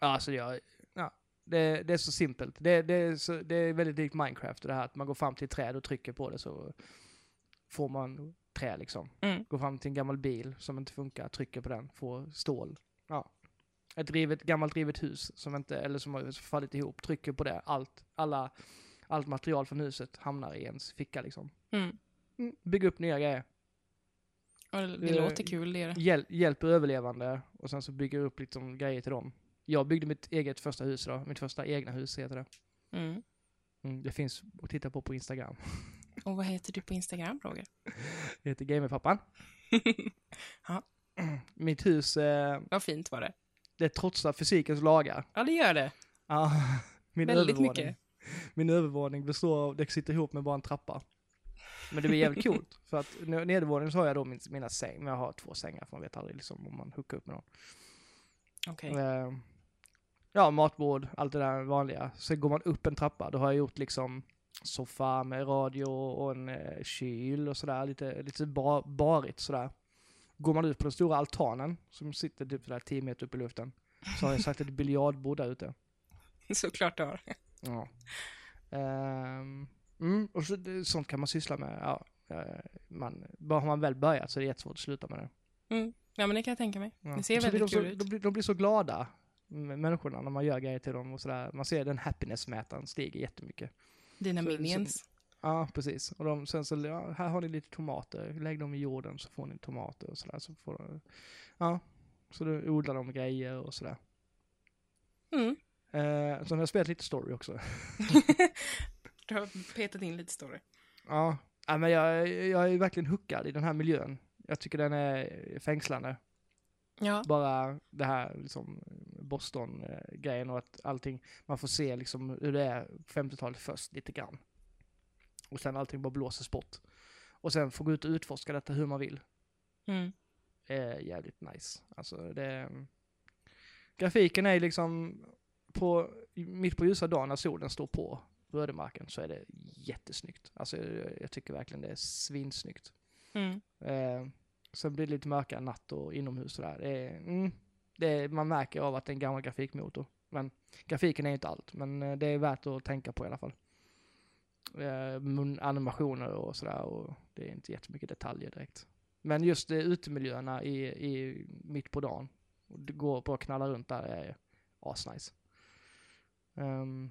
Speaker 1: Ja, Alltså jag, ja, det, det är så simpelt. Det, det, är så, det är väldigt likt Minecraft det här att man går fram till ett träd och trycker på det så får man trä liksom.
Speaker 2: Mm.
Speaker 1: Går fram till en gammal bil som inte funkar, trycker på den, får stål. Ja. Ett rivet, gammalt rivet hus som inte, eller som har fallit ihop, trycker på det, allt, alla, allt material från huset hamnar i ens ficka liksom.
Speaker 2: Mm.
Speaker 1: Mm, bygga upp nya grejer.
Speaker 2: Och det, det
Speaker 1: Eh,
Speaker 2: låter kul det. är det.
Speaker 1: Hjäl hjälper överlevande och sen så bygger upp liksom grejer till dem. Jag byggde mitt eget första hus då, mitt första egna hus heter det.
Speaker 2: Mm.
Speaker 1: Mm, det finns att titta på på Instagram.
Speaker 2: Och vad heter du på Instagram, Roger?
Speaker 1: Det heter Gamerpappan.
Speaker 2: Ja.
Speaker 1: Mitt hus, eh,
Speaker 2: Vad fint var det.
Speaker 1: det trotsar fysikens lagar.
Speaker 2: Ja, det gör det.
Speaker 1: Ja, min
Speaker 2: Väldigt
Speaker 1: övervåning.
Speaker 2: mycket.
Speaker 1: Min övervåning består av, det sitter ihop med bara en trappa. Men det blir jävligt coolt. För att nedervåningen så har jag då min, mina säng, men jag har två sängar för man vet aldrig liksom om man hookar upp med någon.
Speaker 2: Okej.
Speaker 1: Eh, ja, matbord, allt det där vanliga. Sen går man upp en trappa, då har jag gjort liksom soffa med radio och en eh, kyl och sådär, lite, lite ba, barigt sådär. Går man ut på den stora altanen, som sitter typ sådär 10 meter upp i luften, så har jag sagt ett biljardbord där ute.
Speaker 2: Såklart du har.
Speaker 1: Ja. Ehm, mm, och så, sånt kan man syssla med. Ja, man, bara har man väl börjat så är det jättesvårt att sluta med det.
Speaker 2: Ja, men det kan jag tänka mig.
Speaker 1: Ja.
Speaker 2: Det ser
Speaker 1: så
Speaker 2: väldigt
Speaker 1: de
Speaker 2: kul
Speaker 1: så,
Speaker 2: ut.
Speaker 1: De blir, de blir så glada, människorna, när man gör grejer till dem och sådär. Man ser den happiness-mätaren stiger jättemycket.
Speaker 2: Dina
Speaker 1: så-
Speaker 2: minions.
Speaker 1: Ja, precis. Och de, sen så, ja, här har ni lite tomater, lägg dem i jorden så får ni tomater och sådär. Så får de, ja, så då odlar de grejer och sådär.
Speaker 2: Mm.
Speaker 1: Eh, så har jag spelat lite story också.
Speaker 2: Du har petat in lite story.
Speaker 1: Ja, ja men jag, jag är verkligen hookad i den här miljön. Jag tycker den är fängslande.
Speaker 2: Ja.
Speaker 1: Bara det här liksom Boston-grejen och att allting, man får se liksom hur det är på 50-talet först lite grann. Och sen allting bara blåses bort. Och sen få gå ut och utforska detta hur man vill.
Speaker 2: Mm.
Speaker 1: är jävligt nice. Alltså det... Grafiken är liksom på, mitt på ljusa dagen när solen står på ödemarken så är det jättesnyggt. Alltså jag, jag tycker verkligen det är svinsnyggt.
Speaker 2: Mm.
Speaker 1: Eh, sen blir det lite mörkare natt och inomhus sådär. Det är, mm, det är, man märker av att det är en gammal grafikmotor. Men grafiken är inte allt, men eh, det är värt att tänka på i alla fall. Eh, animationer och sådär och det är inte jättemycket detaljer direkt. Men just det, utemiljöerna i, i mitt på dagen, och det går bara knalla runt där är asnice. Um,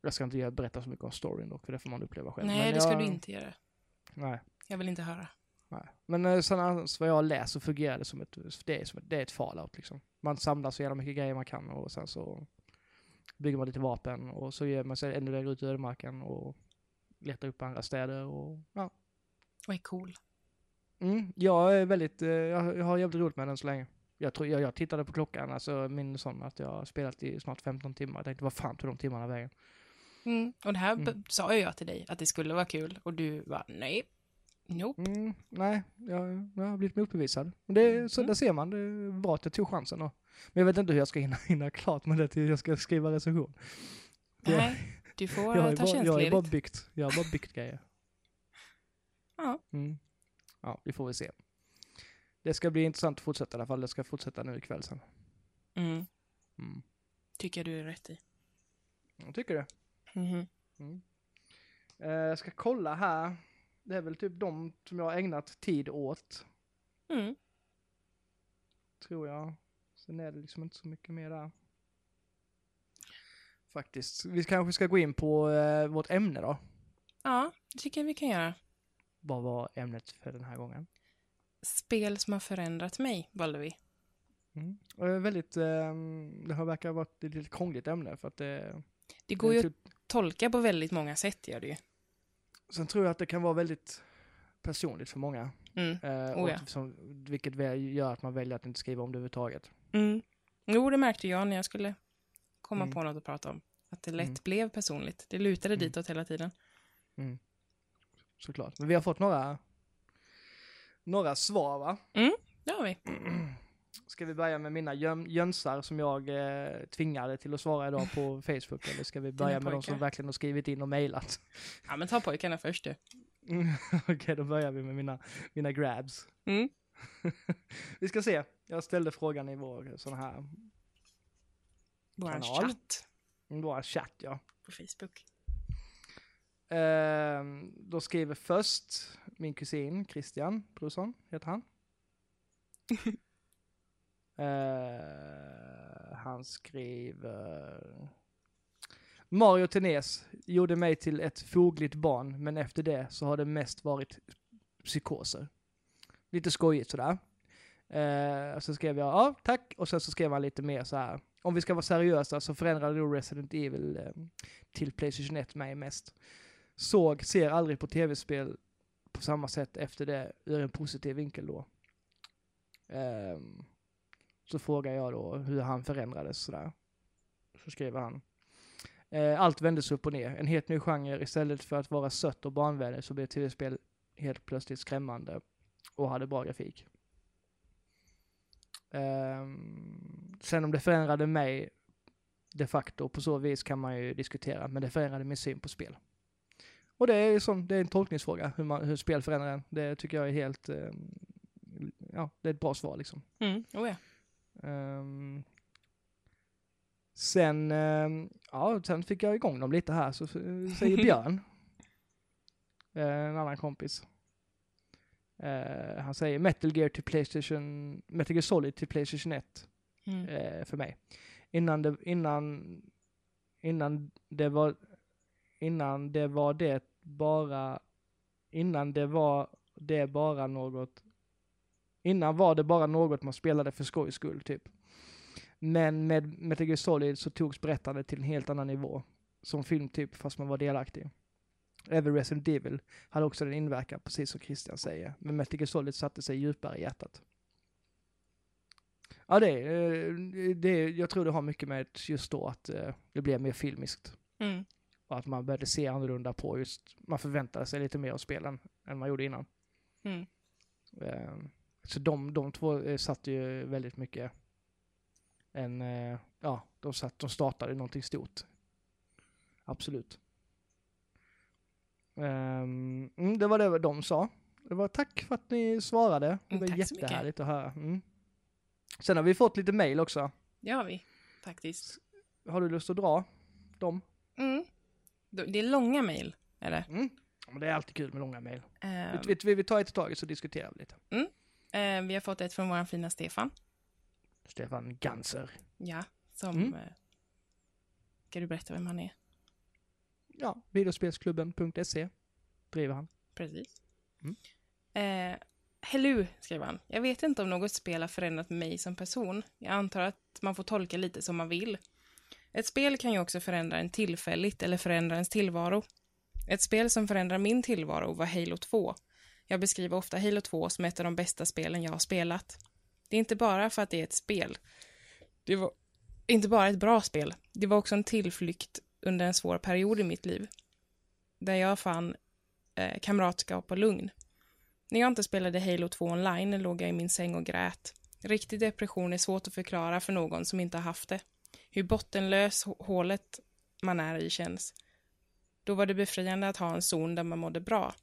Speaker 1: jag ska inte berätta så mycket om storyn dock, för det får man uppleva själv.
Speaker 2: Nej,
Speaker 1: Men
Speaker 2: det ska
Speaker 1: jag,
Speaker 2: du inte göra.
Speaker 1: Nej.
Speaker 2: Jag vill inte höra.
Speaker 1: Nej. Men eh, sen annars vad jag läst så fungerar det som ett, det är, som ett, det är ett fallout liksom. Man samlar så jävla mycket grejer man kan och sen så bygger man lite vapen och så ger man sig ännu längre ut i ödemarken och letar upp andra städer och ja.
Speaker 2: Och är cool.
Speaker 1: Mm, jag är väldigt, eh, jag, jag har jävligt roligt med den så länge. Jag, tror, jag, jag tittade på klockan, alltså min sån att jag har spelat i snart 15 timmar. Jag tänkte vad fan tog de timmarna vägen?
Speaker 2: Mm. Och det här
Speaker 1: Mm.
Speaker 2: sa jag till dig, att det skulle vara kul. Och du var nej. Nope.
Speaker 1: Mm, nej, jag, jag har blivit motbevisad. Men det, så
Speaker 2: Mm.
Speaker 1: där ser man, det är bra att jag tog chansen. Och, men jag vet inte hur jag ska hinna, hinna klart med det till jag ska skriva recension.
Speaker 2: Nej, du får
Speaker 1: Jag
Speaker 2: ta
Speaker 1: bara, jag har bara
Speaker 2: tjänstledigt.
Speaker 1: byggt, jag har bara byggt grejer.
Speaker 2: Ja.
Speaker 1: Mm. Ja, vi får väl se. Det ska bli intressant att fortsätta i alla fall. Det ska fortsätta nu ikväll sen.
Speaker 2: Mm.
Speaker 1: Mm.
Speaker 2: Tycker jag du är rätt i.
Speaker 1: Jag tycker det.
Speaker 2: Mhm.
Speaker 1: Mm. Eh, jag ska kolla här. Det är väl typ de som jag har ägnat tid åt,
Speaker 2: Mm.
Speaker 1: tror jag. Sen är det liksom inte så mycket mer där. Faktiskt. Vi kanske ska gå in på eh, vårt ämne då.
Speaker 2: Ja, det tycker jag vi kan göra.
Speaker 1: Vad var ämnet för den här gången?
Speaker 2: Spel som har förändrat mig, valde vi.
Speaker 1: Mm. Och det är väldigt, eh, det har verkar vara ett lite krångligt ämne för att det...
Speaker 2: Det går ju
Speaker 1: det
Speaker 2: att tolka på väldigt många sätt, gör det ju.
Speaker 1: Sen tror jag att det kan vara väldigt personligt för många.
Speaker 2: Mm.
Speaker 1: Eh,
Speaker 2: Oh ja.
Speaker 1: som, vilket gör att man väljer att inte skriva om det överhuvudtaget.
Speaker 2: Mm. Jo, det märkte jag när jag skulle komma
Speaker 1: Mm.
Speaker 2: på något att prata om. Att det lätt
Speaker 1: Mm.
Speaker 2: blev personligt. Det lutade
Speaker 1: Mm.
Speaker 2: ditåt hela tiden.
Speaker 1: Såklart. Men vi har fått några, några svar va?
Speaker 2: Det har vi.
Speaker 1: Ska vi börja med mina jöm- jönsar som jag eh, tvingade till att svara idag på Facebook? Eller ska vi börja med de som verkligen har skrivit in och mejlat?
Speaker 2: Ja, men ta pojkarna först du.
Speaker 1: Mm, Okej, då börjar vi med mina, mina grabs.
Speaker 2: Mm.
Speaker 1: vi ska se. Jag ställde frågan i vår sån här,
Speaker 2: Vår
Speaker 1: Kanal.
Speaker 2: chatt
Speaker 1: vår chatt ja.
Speaker 2: på Facebook.
Speaker 1: Ehm, då skriver först min kusin Christian Brusson, heter han. Eh, han skriver Mario Tenes gjorde mig till ett fogligt barn, men efter det så har det mest varit psykoser. Lite skojigt sådär. Uh, så skrev jag ja, tack. Och sen så skrev han lite mer så här. Om vi ska vara seriösa så förändrade nog Resident Evil uh, till Playstation 1 mig mest. Såg, ser aldrig på tv-spel på samma sätt efter det ur en positiv vinkel då. Ehm, så frågar jag då hur han förändrades sådär. Så skriver han. Eh, allt vändes upp och ner. En helt ny genre. Istället för att vara sött och barnvänligt så blev tv-spel helt plötsligt skrämmande och hade bra grafik. Eh, sen om det förändrade mig de facto på så vis kan man ju diskutera, men det förändrade min syn på spel. Och det är som, det är en tolkningsfråga, hur, man, hur spel förändrar en. Det tycker jag är helt, eh, ja, det är ett bra svar liksom.
Speaker 2: Mm. Oh, ja.
Speaker 1: Ehm, sen, ehm, ja, sen fick jag igång dem lite här, så säger Björn, eh, en annan kompis. Eh, han säger Metal Gear till Playstation, Metal Gear Solid till Playstation 1
Speaker 2: Mm.
Speaker 1: eh, för mig. Innan det, innan, innan det var, innan det var det bara, innan det var det bara något, innan var det bara något man spelade för skojs skull typ. Men med Metal Gear Solid så togs berättandet till en helt annan nivå. Som film typ, fast man var delaktig. Även Resident Evil hade också den inverkan, precis som Christian säger. Men Metal Gear Solid satte sig djupare i hjärtat. Ja, det, eh, det, jag tror det har mycket med just då att eh, det blev mer filmiskt.
Speaker 2: Mm.
Speaker 1: Och att man började se annorlunda på just, man förväntade sig lite mer av spelen än man gjorde innan.
Speaker 2: Mm.
Speaker 1: Så de, de två eh, satte ju väldigt mycket en, eh, ja, de, satt, de startade någonting stort. Absolut. Ehm, mm, det var det de sa. Det var tack för att ni svarade. Det
Speaker 2: Mm,
Speaker 1: var
Speaker 2: mycket.
Speaker 1: jättehärligt att höra. Mm. Sen har vi fått lite mail också.
Speaker 2: Det har vi faktiskt.
Speaker 1: Har du lust att dra dem?
Speaker 2: Mm. Det är långa mejl, är det.
Speaker 1: Mm. Men det är alltid kul med långa mail.
Speaker 2: Eh,
Speaker 1: Vi, vi, vi tar ett i taget så diskuterar vi lite.
Speaker 2: Eh, vi har fått ett från vår fina Stefan.
Speaker 1: Stefan Ganser.
Speaker 2: Ja, som...
Speaker 1: Mm.
Speaker 2: Eh, ska du berätta vem han är?
Speaker 1: Ja, videospelsklubben.se driver han.
Speaker 2: Precis.
Speaker 1: Mm.
Speaker 2: Eh, Hello, skriver han. Jag vet inte om något spel har förändrat mig som person. Jag antar att man får tolka lite som man vill. Ett spel kan ju också förändra en tillfälligt eller förändra ens tillvaro. Ett spel som förändrar min tillvaro var Halo 2. Jag beskriver ofta Halo 2 som ett av de bästa spelen jag har spelat. Det är inte bara för att det är ett spel. Det var inte bara ett bra spel. Det var också en tillflykt under en svår period i mitt liv. Där jag fann eh, kamratskap och lugn. När jag inte spelade Halo 2 online låg jag i min säng och grät. Riktig depression är svårt att förklara för någon som inte har haft det. Hur bottenlös hålet man är i känns. Då var det befriande att ha en zon där man mådde bra.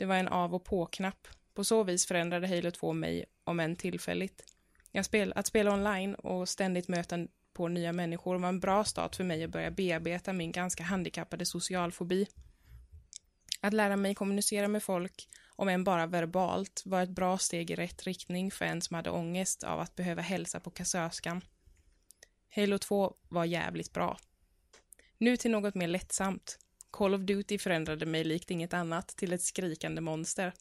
Speaker 2: Det var en av och på-knapp. På så vis förändrade Halo 2 mig, om än tillfälligt. Jag spel, att spela online och ständigt möta på nya människor var en bra start för mig att börja bearbeta min ganska handikappade socialfobi. Att lära mig kommunicera med folk, om än bara verbalt, var ett bra steg i rätt riktning för en som hade ångest av att behöva hälsa på kassörskan. Halo 2 var jävligt bra. Nu till något mer lättsamt. Call of Duty förändrade mig likt inget annat till ett skrikande monster.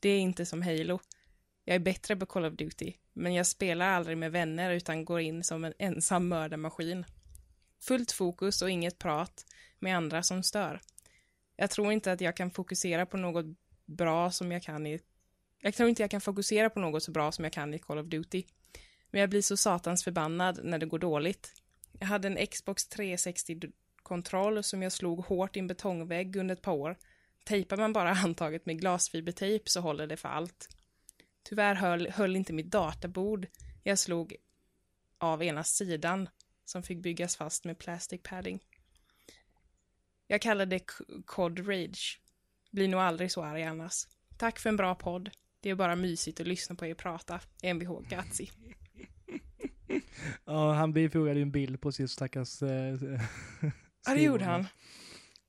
Speaker 2: Det är inte som Halo. Jag är bättre på Call of Duty, men jag spelar aldrig med vänner utan går in som en ensam mördarmaskin. Fullt fokus och inget prat med andra som stör. Jag tror inte att jag kan fokusera på något bra som jag kan i... Jag tror inte jag kan fokusera på något så bra som jag kan i Call of Duty. Men jag blir så satans förbannad när det går dåligt. Jag hade en Xbox 360 360-kontroll som jag slog hårt i en betongvägg under ett par år. Tejpar man bara handtaget med glasfibertejp så håller det för allt. Tyvärr höll, höll inte mitt databord. Jag slog av ena sidan som fick byggas fast med plastic padding. Jag kallar det COD Rage. Blir nog aldrig så arg annars. Tack för en bra podd. Det är bara mysigt att lyssna på er prata. Mvh Gatsi.
Speaker 1: Ja, han bifogade ju en bild på sin stackars... Eh,
Speaker 2: Ja, det gjorde han.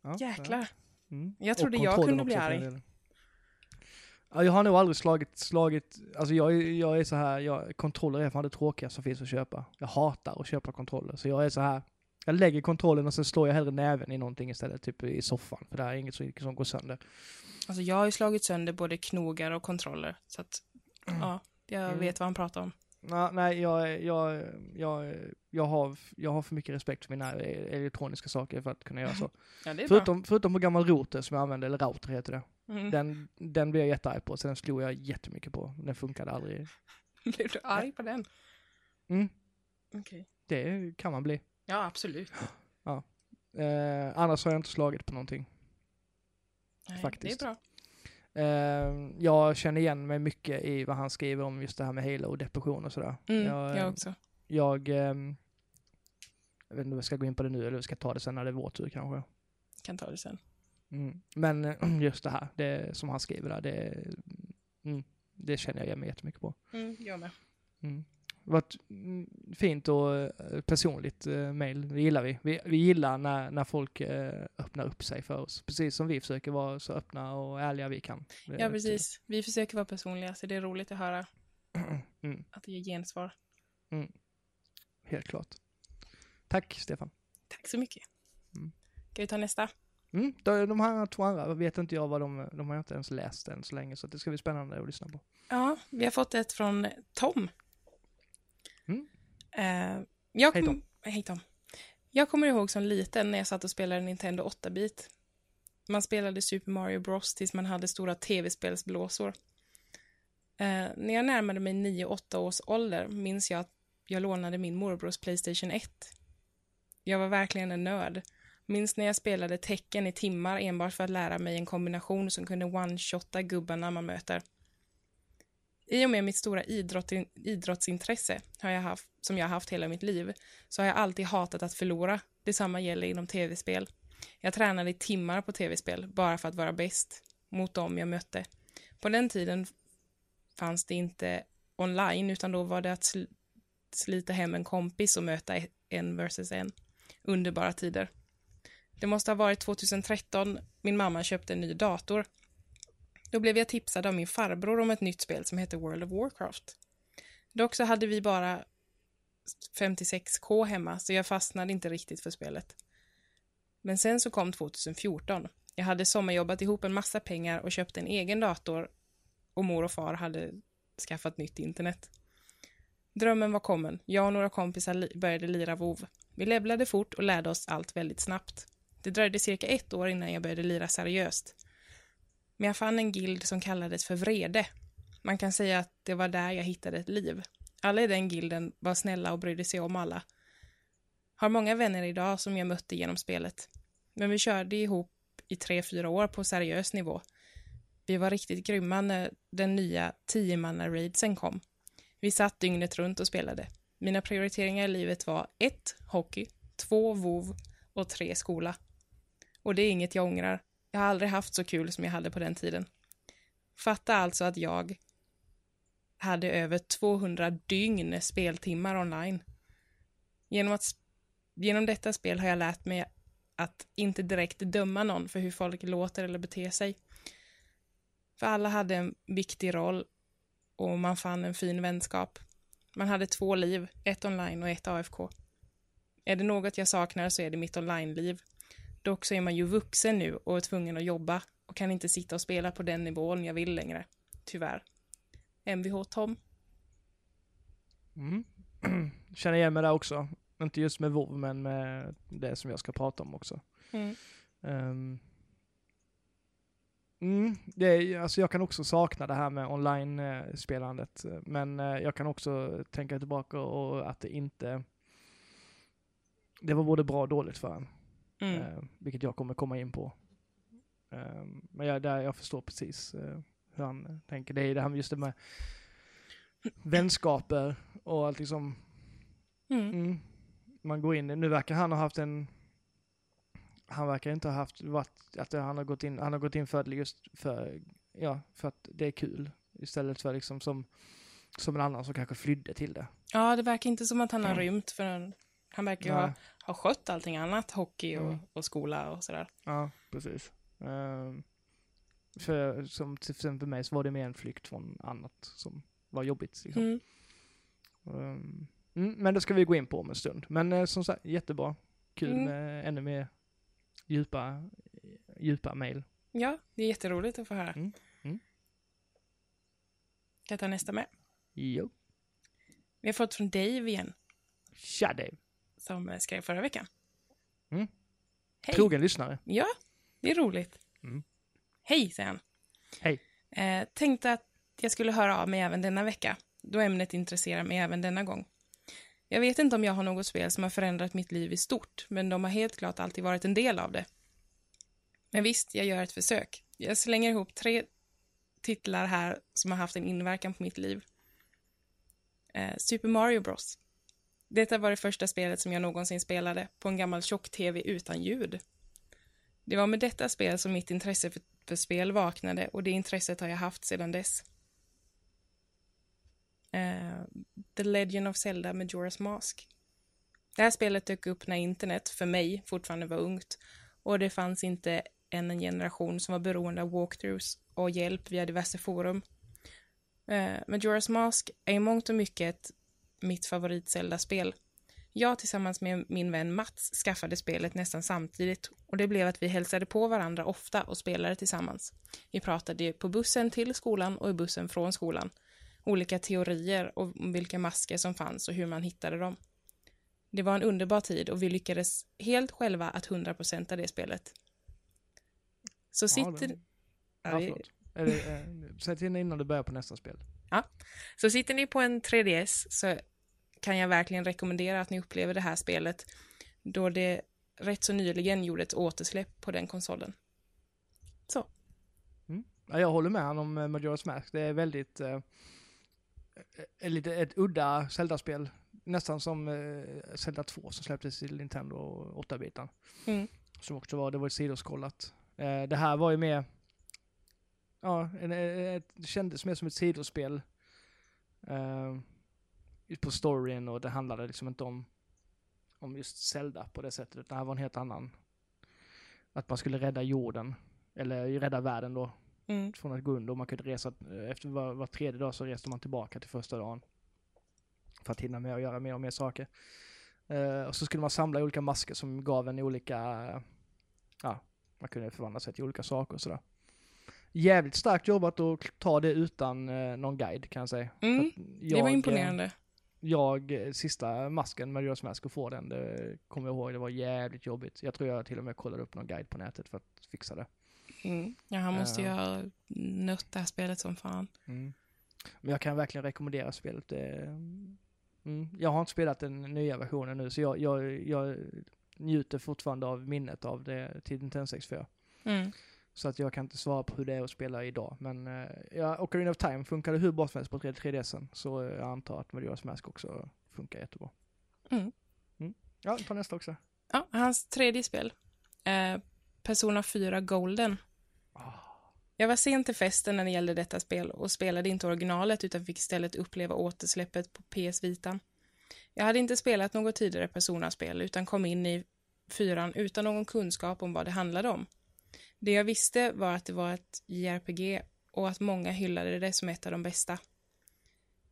Speaker 1: Ja,
Speaker 2: Jäklar.
Speaker 1: Mm.
Speaker 2: Jag trodde jag kunde bli arg.
Speaker 1: Ja, jag har nog aldrig slagit, slagit, alltså jag, jag är så här, jag, kontroller är fan det tråkiga som finns att köpa. Jag hatar att köpa kontroller, så jag är så här, Jag lägger kontrollen och sen slår jag hellre näven i någonting istället, typ i soffan. För det här är inget som, som går sönder.
Speaker 2: Alltså jag har ju slagit sönder både knogar och kontroller. Så att, ja, jag
Speaker 1: Mm.
Speaker 2: vet vad han pratar om.
Speaker 1: Ja, nej, jag, jag, jag, jag, har, jag har för mycket respekt för mina elektroniska saker för att kunna göra så.
Speaker 2: Ja,
Speaker 1: Förutom, förutom på gammal router som jag använde, eller router heter det.
Speaker 2: Mm.
Speaker 1: Den, den blev jag jättearg på, så den slog jag jättemycket på. Den funkade aldrig.
Speaker 2: Blev du arg på den?
Speaker 1: Mm,
Speaker 2: Okej.
Speaker 1: det kan man bli.
Speaker 2: Ja, absolut.
Speaker 1: Eh, annars har jag inte slagit på någonting.
Speaker 2: Nej,
Speaker 1: Faktiskt.
Speaker 2: Det är bra.
Speaker 1: Eh, jag känner igen mig mycket i vad han skriver om just det här med halo och depression och sådär.
Speaker 2: Mm,
Speaker 1: jag,
Speaker 2: jag också.
Speaker 1: jag, ehm, jag vet inte om jag ska gå in på det nu eller om jag ska ta det sen när det är vår tur kanske.
Speaker 2: Kan ta det sen.
Speaker 1: Mm. Men just det här, det som han skriver där, det, mm, det känner jag igen mig jättemycket på.
Speaker 2: Mm, jag med.
Speaker 1: Mm. Det var ett mm, fint och eh, personligt uh, mail, det gillar vi. Vi, vi gillar när, när folk eh, öppnar upp sig för oss, precis som vi försöker vara så öppna och ärliga vi kan.
Speaker 2: Ja, precis. Vi försöker vara personliga, så det är roligt att höra
Speaker 1: Mm,
Speaker 2: att det ger gensvar.
Speaker 1: helt klart. Tack Stefan.
Speaker 2: Tack så mycket.
Speaker 1: Mm.
Speaker 2: Ska vi ta nästa?
Speaker 1: Mm, de, de här två andra vet inte jag vad de, de har jag inte ens läst än så länge så det ska bli spännande att lyssna på.
Speaker 2: Ja, vi har fått ett från Tom. Eh, jag
Speaker 1: Hej,
Speaker 2: kom-
Speaker 1: Tom.
Speaker 2: Hej Tom. Jag kommer ihåg som liten när jag satt och spelade Nintendo 8-bit. Man spelade Super Mario Bros tills man hade stora tv-spelsblåsor. Eh, när jag närmade mig 9-8 års ålder minns jag att jag lånade min morbrors Playstation 1. Jag var verkligen en nörd. Minns när jag spelade tecken i timmar enbart för att lära mig en kombination som kunde one-shotta gubbarna man möter. I och med mitt stora idrott, idrottsintresse har jag haft, som jag har haft hela mitt liv så har jag alltid hatat att förlora. Detsamma gäller inom tv-spel. Jag tränade i timmar på tv-spel bara för att vara bäst mot dem jag mötte. På den tiden fanns det inte online utan då var det att sl- slita hem en kompis och möta e- en versus en. Underbara tider. Det måste ha varit 2013 min mamma köpte en ny dator. Då blev jag tipsad av min farbror om ett nytt spel som heter World of Warcraft. Dock så hade vi bara 56k hemma så jag fastnade inte riktigt för spelet. Men sen så kom 2014. Jag hade sommarjobbat ihop en massa pengar och köpt en egen dator och mor och far hade skaffat nytt internet. Drömmen var kommen. Jag och några kompisar li- började lira WoW. Vi levlade fort och lärde oss allt väldigt snabbt. Det dröjde cirka ett år innan jag började lira seriöst. Men jag fann en guild som kallades för Vrede. Man kan säga att det var där jag hittade ett liv. Alla i den gilden var snälla och brydde sig om alla. Har många vänner idag som jag mötte genom spelet. Men vi körde ihop i tre, fyra år på seriös nivå. Vi var riktigt grymma när den nya 10-manna-raidsen kom. Vi satt dygnet runt och spelade. Mina prioriteringar i livet var 1. Hockey, 2. WoW och 3. Skola. Och det är inget jag ångrar. Jag har aldrig haft så kul som jag hade på den tiden. Fatta alltså att jag hade över 200 dygn speltimmar online. Genom, att, genom detta spel har jag lärt mig att inte direkt döma någon för hur folk låter eller beter sig. För alla hade en viktig roll och man fann en fin vänskap. Man hade två liv, ett online och ett AFK. Är det något jag saknar så är det mitt online-liv. Dock så är man ju vuxen nu och är tvungen att jobba och kan inte sitta och spela på den nivån jag vill längre. Tyvärr. Mvh Tom.
Speaker 1: Mm. Känner igen mig där också. Inte just med WoW men med det som jag ska prata om också.
Speaker 2: Mm.
Speaker 1: Ehm. Mm, det är, alltså jag kan också sakna det här med online-spelandet. Men eh, jag kan också tänka tillbaka och att det inte... Det var både bra och dåligt för en.
Speaker 2: Mm.
Speaker 1: Eh, vilket jag kommer komma in på. Ehm, men jag, där jag förstår precis eh, hur han tänker. Det är det här med just det med vänskaper och allt liksom.
Speaker 2: Mm.
Speaker 1: Mm, man går in, nu verkar han ha haft en han verkar inte ha haft, varit, att han har gått in, han har gått in för det just för, ja, för att det är kul. Istället för liksom som, som en annan som kanske flydde till det.
Speaker 2: Ja, det verkar inte som att han har rymt för en, han verkar ju ha, ha skött allting annat, hockey och,
Speaker 1: Mm.
Speaker 2: och skola och sådär.
Speaker 1: Ja, precis. Ehm, för som för mig så var det mer en flykt från annat som var jobbigt. Liksom.
Speaker 2: Mm.
Speaker 1: Mm, men det ska vi gå in på om en stund. Men eh, som sagt, jättebra. kul
Speaker 2: Mm.
Speaker 1: med ännu mer djupa, djupa mail.
Speaker 2: Ja, det är jätteroligt att få höra.
Speaker 1: Mm, mm.
Speaker 2: Kan jag ta nästa med?
Speaker 1: Jo.
Speaker 2: Vi har fått från Dave igen,
Speaker 1: Tja Dave.
Speaker 2: Som eh, skrev förra veckan.
Speaker 1: Mm.
Speaker 2: Hej!
Speaker 1: Trogen lyssnare.
Speaker 2: Ja, det är roligt.
Speaker 1: Mm.
Speaker 2: Hej, säger han.
Speaker 1: Hej.
Speaker 2: Eh, tänkte att jag skulle höra av mig även denna vecka, då ämnet intresserar mig även denna gång. Jag vet inte om jag har något spel som har förändrat mitt liv i stort, men de har helt klart alltid varit en del av det. Men visst, jag gör ett försök. Jag slänger ihop tre titlar här som har haft en inverkan på mitt liv. Eh, Super Mario Bros. Detta var det första spelet som jag någonsin spelade på en gammal tjock-tv utan ljud. Det var med detta spel som mitt intresse för, för spel vaknade och det intresset har jag haft sedan dess. Uh, The Legend of Zelda Majora's Mask. Det här spelet dök upp när internet, för mig, fortfarande var ungt och det fanns inte än en generation som var beroende av walkthroughs och hjälp via diverse forum. Uh, Majora's Mask är i mångt och mycket mitt favorit Zelda-spel. Jag tillsammans med min vän Mats skaffade spelet nästan samtidigt och det blev att vi hälsade på varandra ofta och spelade tillsammans. Vi pratade på bussen till skolan och i bussen från skolan. Olika teorier om vilka masker som fanns och hur man hittade dem. Det var en underbar tid och vi lyckades helt själva att 100% det spelet. Så
Speaker 1: Ja,
Speaker 2: sitter... Ja,
Speaker 1: Ja, förlåt. Eller, eh, sätt in innan du börjar på nästa spel.
Speaker 2: Så sitter ni på en 3DS så kan jag verkligen rekommendera att ni upplever det här spelet då det rätt så nyligen gjorde ett återsläpp på den konsolen. Så.
Speaker 1: Ja, jag håller med han om eh, Majora's Mask. Det är väldigt, eh, eh, lite ett udda Zelda-spel. Nästan som eh, Zelda 2 som släpptes till Nintendo 8-bitan.
Speaker 2: Mm.
Speaker 1: Som också var, det var ett sidoskållat. Eh, det här var ju mer, ja, en, eh, ett, kändes mer som ett sidospel. Eh, på storyn och det handlade liksom inte om, om just Zelda på det sättet. Utan det här var en helt annan, att man skulle rädda jorden. Eller rädda världen då,
Speaker 2: Mm.
Speaker 1: från att gå under. Och man kunde resa, efter var, var tredje dag så reste man tillbaka till första dagen. För att hinna med och göra mer och mer saker. Eh, och så skulle man samla olika masker som gav en olika, eh, ja, man kunde förvandla sig till olika saker och sådär. Jävligt starkt jobbat att ta det utan eh, någon guide kan jag säga.
Speaker 2: Mm.
Speaker 1: Att
Speaker 2: Det var
Speaker 1: jag,
Speaker 2: imponerande.
Speaker 1: Jag, eh, sista masken, Majora's Mask, och få den, det kommer jag ihåg, det var jävligt jobbigt. Jag tror jag till och med kollade upp någon guide på nätet för att fixa det.
Speaker 2: Mm. Ja, han måste ju
Speaker 1: Ja.
Speaker 2: ha nött det här spelet som fan.
Speaker 1: Mm. Men jag kan verkligen rekommendera spelet. Det, mm, jag har inte spelat den nya versionen nu, så jag, jag, jag njuter fortfarande av minnet av det till Nintendo 64.
Speaker 2: Mm.
Speaker 1: Så att jag kan inte svara på hur det är att spela idag. Men uh, ja, Ocarina of Time funkade hur bra som helst på 3DSen. Så eh, jag antar att Majora's Mask också funkar jättebra.
Speaker 2: Mm.
Speaker 1: Mm. Ja, ta nästa också.
Speaker 2: Ja, hans tredje spel. Eh, Persona 4 Golden.
Speaker 1: Ah.
Speaker 2: Jag var sent till festen när det gällde detta spel och spelade inte originalet utan fick istället uppleva återsläppet på PS Vitan. Jag hade inte spelat något tidigare Persona-spel utan kom in i fyran utan någon kunskap om vad det handlade om. Det jag visste var att det var ett JRPG och att många hyllade det som ett av de bästa.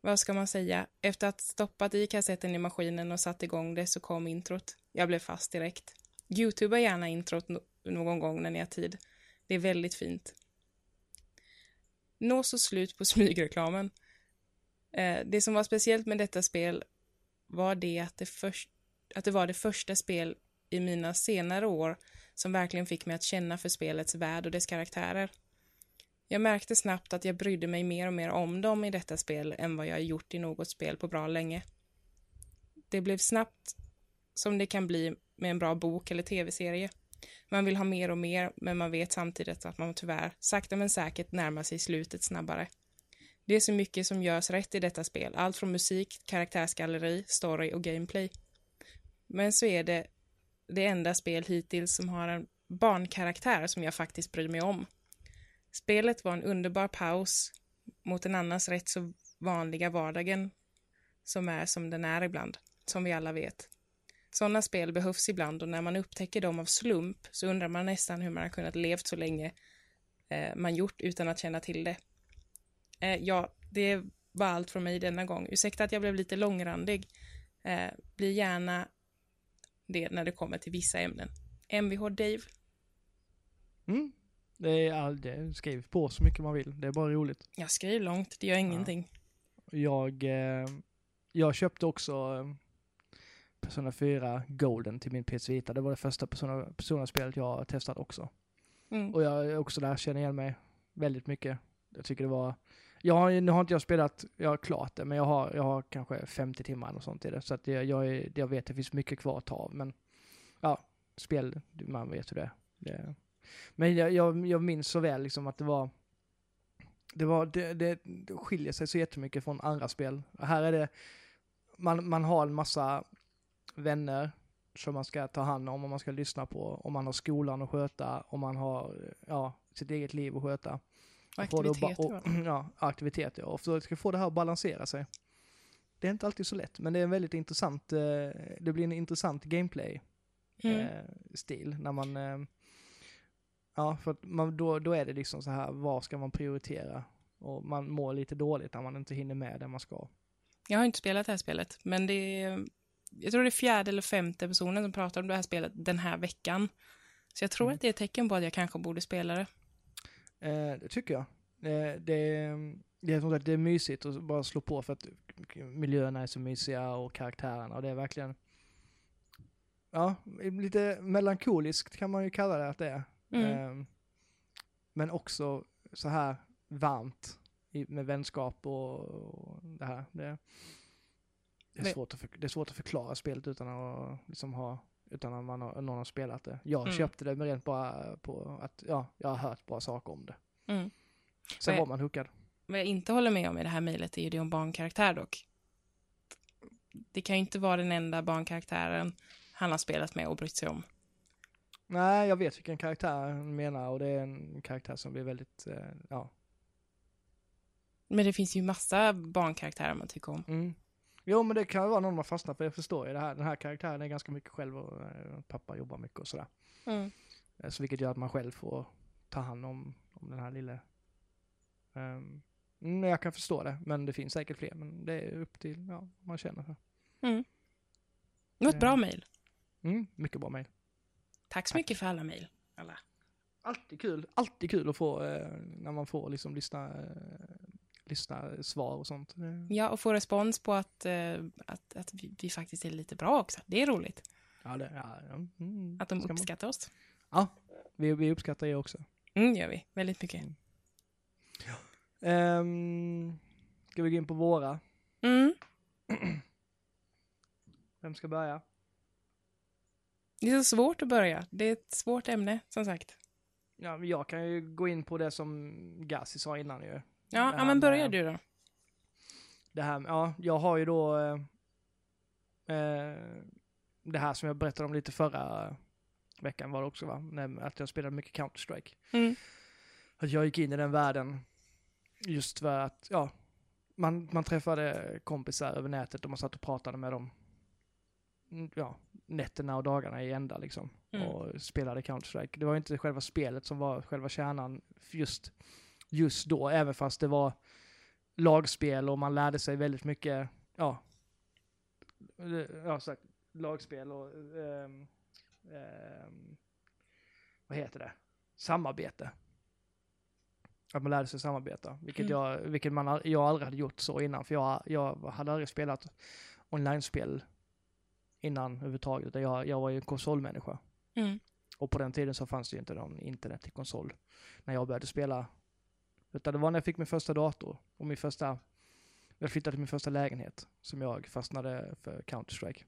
Speaker 2: Vad ska man säga? Efter att stoppat i kassetten i maskinen och satt igång det så kom introt. Jag blev fast direkt. Youtuba gärna introt no- någon gång när ni har tid. Det är väldigt fint. Nå så slut på smygreklamen. Eh, det som var speciellt med detta spel var det att det, först, att det var det första spel i mina senare år som verkligen fick mig att känna för spelets värld och dess karaktärer. Jag märkte snabbt att jag brydde mig mer och mer om dem i detta spel än vad jag gjort i något spel på bra länge. Det blev snabbt som det kan bli med en bra bok eller tv-serie. Man vill ha mer och mer, men man vet samtidigt att man tyvärr sakta men säkert närmar sig slutet snabbare. Det är så mycket som görs rätt i detta spel, allt från musik, karaktärsgalleri, story och gameplay. Men så är det det enda spel hittills som har en barnkaraktär som jag faktiskt bryr mig om. Spelet var en underbar paus mot den annars rätt så vanliga vardagen som är som den är ibland, som vi alla vet. Sådana spel behövs ibland och när man upptäcker dem av slump så undrar man nästan hur man har kunnat levt så länge eh, man gjort utan att känna till det. Eh, ja, det var allt från mig denna gång. Ursäkta att jag blev lite långrandig. Eh, bli gärna det när det kommer till vissa ämnen. Mvh Dave.
Speaker 1: Mm. Det är, all, det skriv på så mycket man vill. Det är bara roligt.
Speaker 2: Jag skriver långt, det gör ingenting.
Speaker 1: Jag, eh, jag köpte också eh, Persona 4 Golden till min PS Vita. Det var det första Persona, Persona-spelet jag testat också.
Speaker 2: Mm.
Speaker 1: Och jag är också där känner igen mig väldigt mycket. Jag tycker det var... Jag har, nu har inte jag spelat, jag har klart det, men jag har, jag har kanske 50 timmar och sånt i det. Så att jag, jag, är, jag vet att det finns mycket kvar att ta av. Men ja, spel, man vet hur det är. Det, men jag, jag, jag minns så väl liksom att det var... Det, var det, det, det skiljer sig så jättemycket från andra spel. Här är det... Man, man har en massa vänner som man ska ta hand om och man ska lyssna på. Om man har skolan att sköta, om man har ja, sitt eget liv att sköta.
Speaker 2: Och aktiviteter.
Speaker 1: och,
Speaker 2: va?
Speaker 1: Ja, aktiviteter. Och att få det här att balansera sig. Det är inte alltid så lätt, men det är en väldigt intressant, eh, det blir en intressant gameplay
Speaker 2: Mm.
Speaker 1: eh, när man, eh, ja för man, då, då är det liksom så här, vad ska man prioritera? Och man mår lite dåligt när man inte hinner med det man ska.
Speaker 2: Jag har inte spelat det här spelet, men det är, jag tror det är fjärde eller femte personen som pratar om det här spelet den här veckan. Så jag tror
Speaker 1: Mm.
Speaker 2: att det är ett tecken på att jag kanske borde spela det.
Speaker 1: Eh, det tycker jag. Eh, det, är- det, är, som sagt, det är mysigt att bara slå på för att miljöerna är så mysiga och karaktärerna och det är verkligen Ja, lite melankoliskt kan man ju kalla det att det är.
Speaker 2: Mm.
Speaker 1: Ehm, men också så här varmt i, med vänskap och, och det här. Det, det, är
Speaker 2: Men-
Speaker 1: svårt att för, det är svårt att förklara spelet utan att liksom ha utan att man har, någon har spelat det. Jag
Speaker 2: Mm.
Speaker 1: köpte det med rent bara på att ja, jag har hört bra saker om det.
Speaker 2: Mm.
Speaker 1: Sen
Speaker 2: Men-
Speaker 1: var man hookad.
Speaker 2: Vad jag inte håller med om i det här mejlet är ju det om barnkaraktär dock. Det kan ju inte vara den enda barnkaraktären han har spelat med och brytt sig om.
Speaker 1: Nej, jag vet vilken karaktär han menar och det är en karaktär som blir väldigt, eh, ja.
Speaker 2: Men det finns ju massa barnkaraktärer man tycker om.
Speaker 1: Mm. Jo men det kan vara någon man fastnar för, jag förstår ju det här. Den här karaktären är ganska mycket själv och eh, pappa jobbar mycket och sådär.
Speaker 2: Mm.
Speaker 1: Eh, Så vilket gör att man själv får ta hand om, om den här lille. Um, mm, jag kan förstå det, men det finns säkert fler. Men det är upp till, ja, man känner för.
Speaker 2: Det var ett bra
Speaker 1: Ja.
Speaker 2: mejl.
Speaker 1: Mm, mycket bra mejl.
Speaker 2: Tack så
Speaker 1: Tack.
Speaker 2: mycket för alla mejl. Alla.
Speaker 1: Alltid kul, alltid kul att få, eh, när man får liksom lyssna, eh, lyssna svar och sånt.
Speaker 2: Ja, och få respons på att, eh, att, att vi, vi faktiskt är lite bra också. Det är roligt
Speaker 1: Ja, det, ja, ja, mm,
Speaker 2: att de
Speaker 1: man-
Speaker 2: uppskattar oss.
Speaker 1: Ja, vi, vi uppskattar er också.
Speaker 2: Mm, gör vi. Väldigt mycket.
Speaker 1: Mm. Um, ska vi gå in på våra?
Speaker 2: Mm.
Speaker 1: Vem ska börja?
Speaker 2: Det är så svårt att börja. Det är ett svårt ämne, som sagt.
Speaker 1: Ja, jag kan ju gå in på det som Gassi sa innan ju.
Speaker 2: Ja, ja men börja
Speaker 1: med-
Speaker 2: du då.
Speaker 1: Det här, ja, jag har ju då eh, eh, det här som jag berättade om lite förra veckan var det också va? Att jag spelade mycket Counter-Strike.
Speaker 2: Mm.
Speaker 1: Att jag gick in i den världen just för att, ja, man, man träffade kompisar över nätet och man satt och pratade med dem. Mm, Ja, nätterna och dagarna i ända liksom.
Speaker 2: Mm.
Speaker 1: Och spelade Counter-Strike. Det var inte själva spelet som var själva kärnan just, just då, även fast det var lagspel och man lärde sig väldigt mycket, ja, ja sagt, lagspel och ehm, ehm, vad heter det? Samarbete. Att man lärde sig samarbeta, vilket,
Speaker 2: Mm.
Speaker 1: jag, vilket man, jag aldrig hade gjort så innan, för jag, jag hade aldrig spelat online-spel innan överhuvudtaget, jag, jag var ju en konsolmänniska.
Speaker 2: Mm.
Speaker 1: Och på den tiden så fanns det ju inte någon internet till konsol när jag började spela. Utan det var när jag fick min första dator och min första, jag flyttade till min första lägenhet som jag fastnade för Counter-Strike.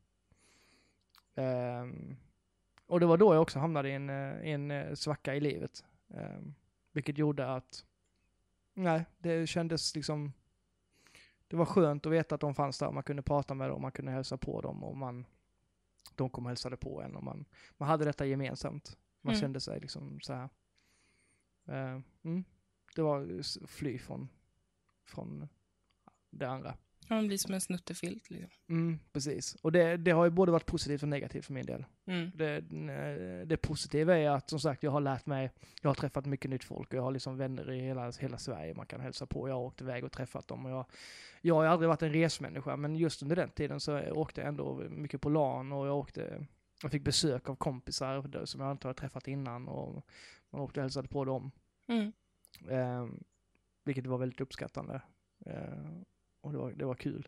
Speaker 1: Ehm, och det var då jag också hamnade i en, eh, i en eh, svacka i livet. Ehm, vilket gjorde att, nej, det kändes liksom, det var skönt att veta att de fanns där, man kunde prata med dem, man kunde hälsa på dem och man, de kom och hälsade på en och man, man hade detta gemensamt. Man
Speaker 2: Mm.
Speaker 1: kände sig liksom så här. Eh, mm, det var fly från, från det andra.
Speaker 2: Ja, Man blir som en snuttefilt liksom.
Speaker 1: Mm, precis. Och det, det har ju både varit positivt och negativt för min del.
Speaker 2: Mm.
Speaker 1: Det, det positiva är att som sagt jag har lärt mig, jag har träffat mycket nytt folk och jag har liksom vänner i hela, hela Sverige man kan hälsa på. Jag har åkt iväg och träffat dem och jag, jag har aldrig varit en resmänniska men just under den tiden så åkte jag ändå mycket på LAN och jag åkte, jag fick besök av kompisar som jag inte har träffat innan och man åkte och hälsade på dem.
Speaker 2: Mm.
Speaker 1: Eh, vilket var väldigt uppskattande. Eh, och det var, det var kul.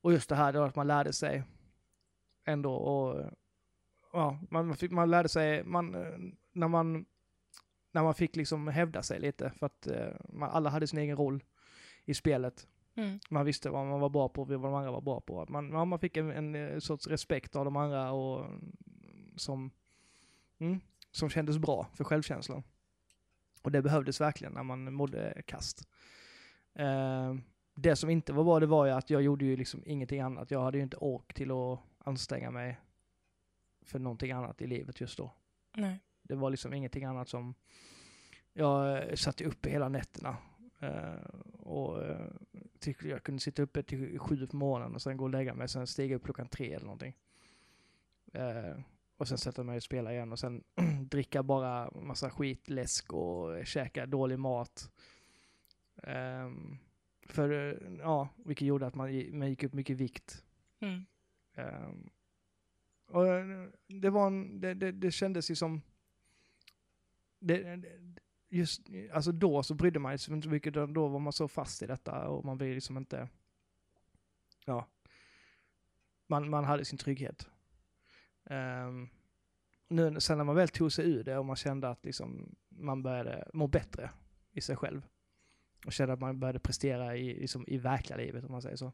Speaker 1: Och just det här då att man lärde sig ändå och ja, man, fick, man lärde sig, man, när man när man fick liksom hävda sig lite för att eh, man, alla hade sin egen roll i spelet.
Speaker 2: Mm.
Speaker 1: Man visste vad man var bra på vad de andra var bra på. Man, man fick en, en, eh, sorts respekt av de andra och som, mm, som kändes bra för självkänslan. Och det behövdes verkligen när man mådde kast. Eh, det som inte var bra det var ju att jag gjorde ju liksom ingenting annat. Jag hade ju inte ork till att anstränga mig för någonting annat i livet just då.
Speaker 2: Nej.
Speaker 1: Det var liksom ingenting annat som jag satt uppe hela nätterna. Uh, och tyckte jag kunde sitta uppe till sju på morgonen och sen gå och lägga mig, sen stiga upp klockan tre eller någonting. Uh, och sen sätta mig och spela igen och sen dricka bara massa skit, läsk och käka dålig mat. Um, för, ja, vilket gjorde att man, man gick upp mycket vikt.
Speaker 2: Mm.
Speaker 1: Um, och det var en, det, det, det kändes ju som det, just, alltså då så brydde man sig inte så mycket, då var man så fast i detta och man ville liksom inte, ja, man, man hade sin trygghet. Um, nu, sen när man väl tog sig ur det och man kände att liksom man började må bättre i sig själv och kände att man började prestera i, liksom, i verkliga livet om man säger så.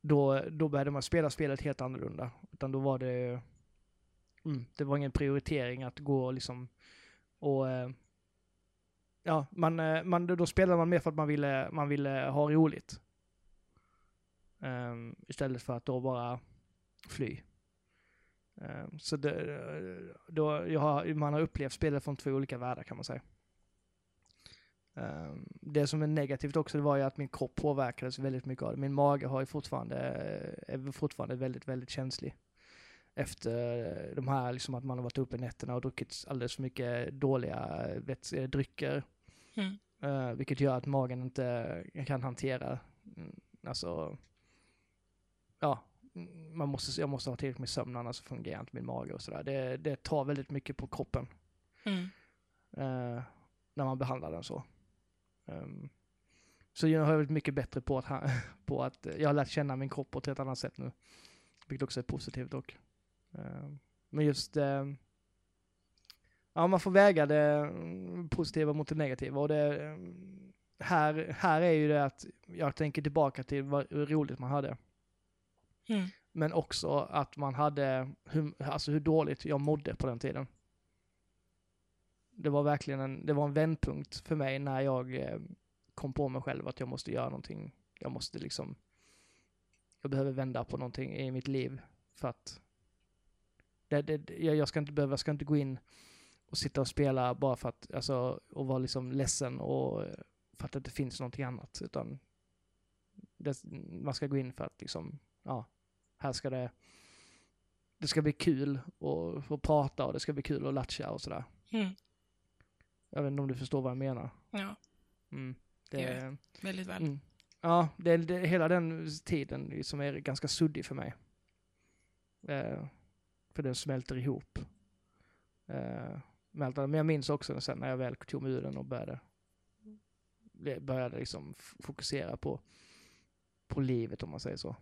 Speaker 1: Då, då började man spela spelet helt annorlunda. Utan då var det Mm, det var ingen prioritering att gå liksom och eh, ja, man, eh, man, då spelade man mer för att man ville, man ville ha roligt. Um, istället för att då bara fly. Um, så det, då, jag har, man har upplevt spelet från två olika världar kan man säga. Um, det som är negativt också det var ju att min kropp påverkades väldigt mycket av det. Min mage har ju fortfarande, är fortfarande väldigt, väldigt känslig efter de här, liksom att man har varit uppe nätterna och druckit alldeles för mycket dåliga vet, drycker.
Speaker 2: Mm.
Speaker 1: Uh, vilket gör att magen inte kan hantera, mm, alltså, ja, man måste, jag måste ha tillräckligt med sömn annars fungerar inte min mage och sådär. Det, det tar väldigt mycket på kroppen.
Speaker 2: Mm.
Speaker 1: Uh, när man behandlar den så. Um, så jag har blivit mycket bättre på att, på att, jag har lärt känna min kropp på ett helt annat sätt nu. Vilket också är positivt dock. Eh, men just, eh, ja man får väga det positiva mot det negativa och det, här, här är ju det att jag tänker tillbaka till vad roligt man hade.
Speaker 2: Mm.
Speaker 1: Men också att man hade, hur, alltså hur dåligt jag mådde på den tiden. Det var verkligen en, det var en vändpunkt för mig när jag eh, kom på mig själv att jag måste göra någonting. Jag måste liksom, jag behöver vända på någonting i mitt liv för att det, det, jag, ska inte behöva, jag ska inte gå in och sitta och spela bara för att, alltså, och vara liksom ledsen och eh, för att det inte finns någonting annat, utan det, man ska gå in för att liksom, ja, här ska det, det ska bli kul att få prata och det ska bli kul att latcha och sådär.
Speaker 2: Mm.
Speaker 1: Jag vet inte om du förstår vad jag menar.
Speaker 2: Ja.
Speaker 1: Mm, det,
Speaker 2: är väldigt väl.
Speaker 1: Mm. Ja, det, det, hela den tiden som är ganska suddig för mig. Eh, för den smälter ihop. Uh, Men jag minns också sen när jag väl tog mig ur den och började, började liksom fokusera på, på livet om man säger så.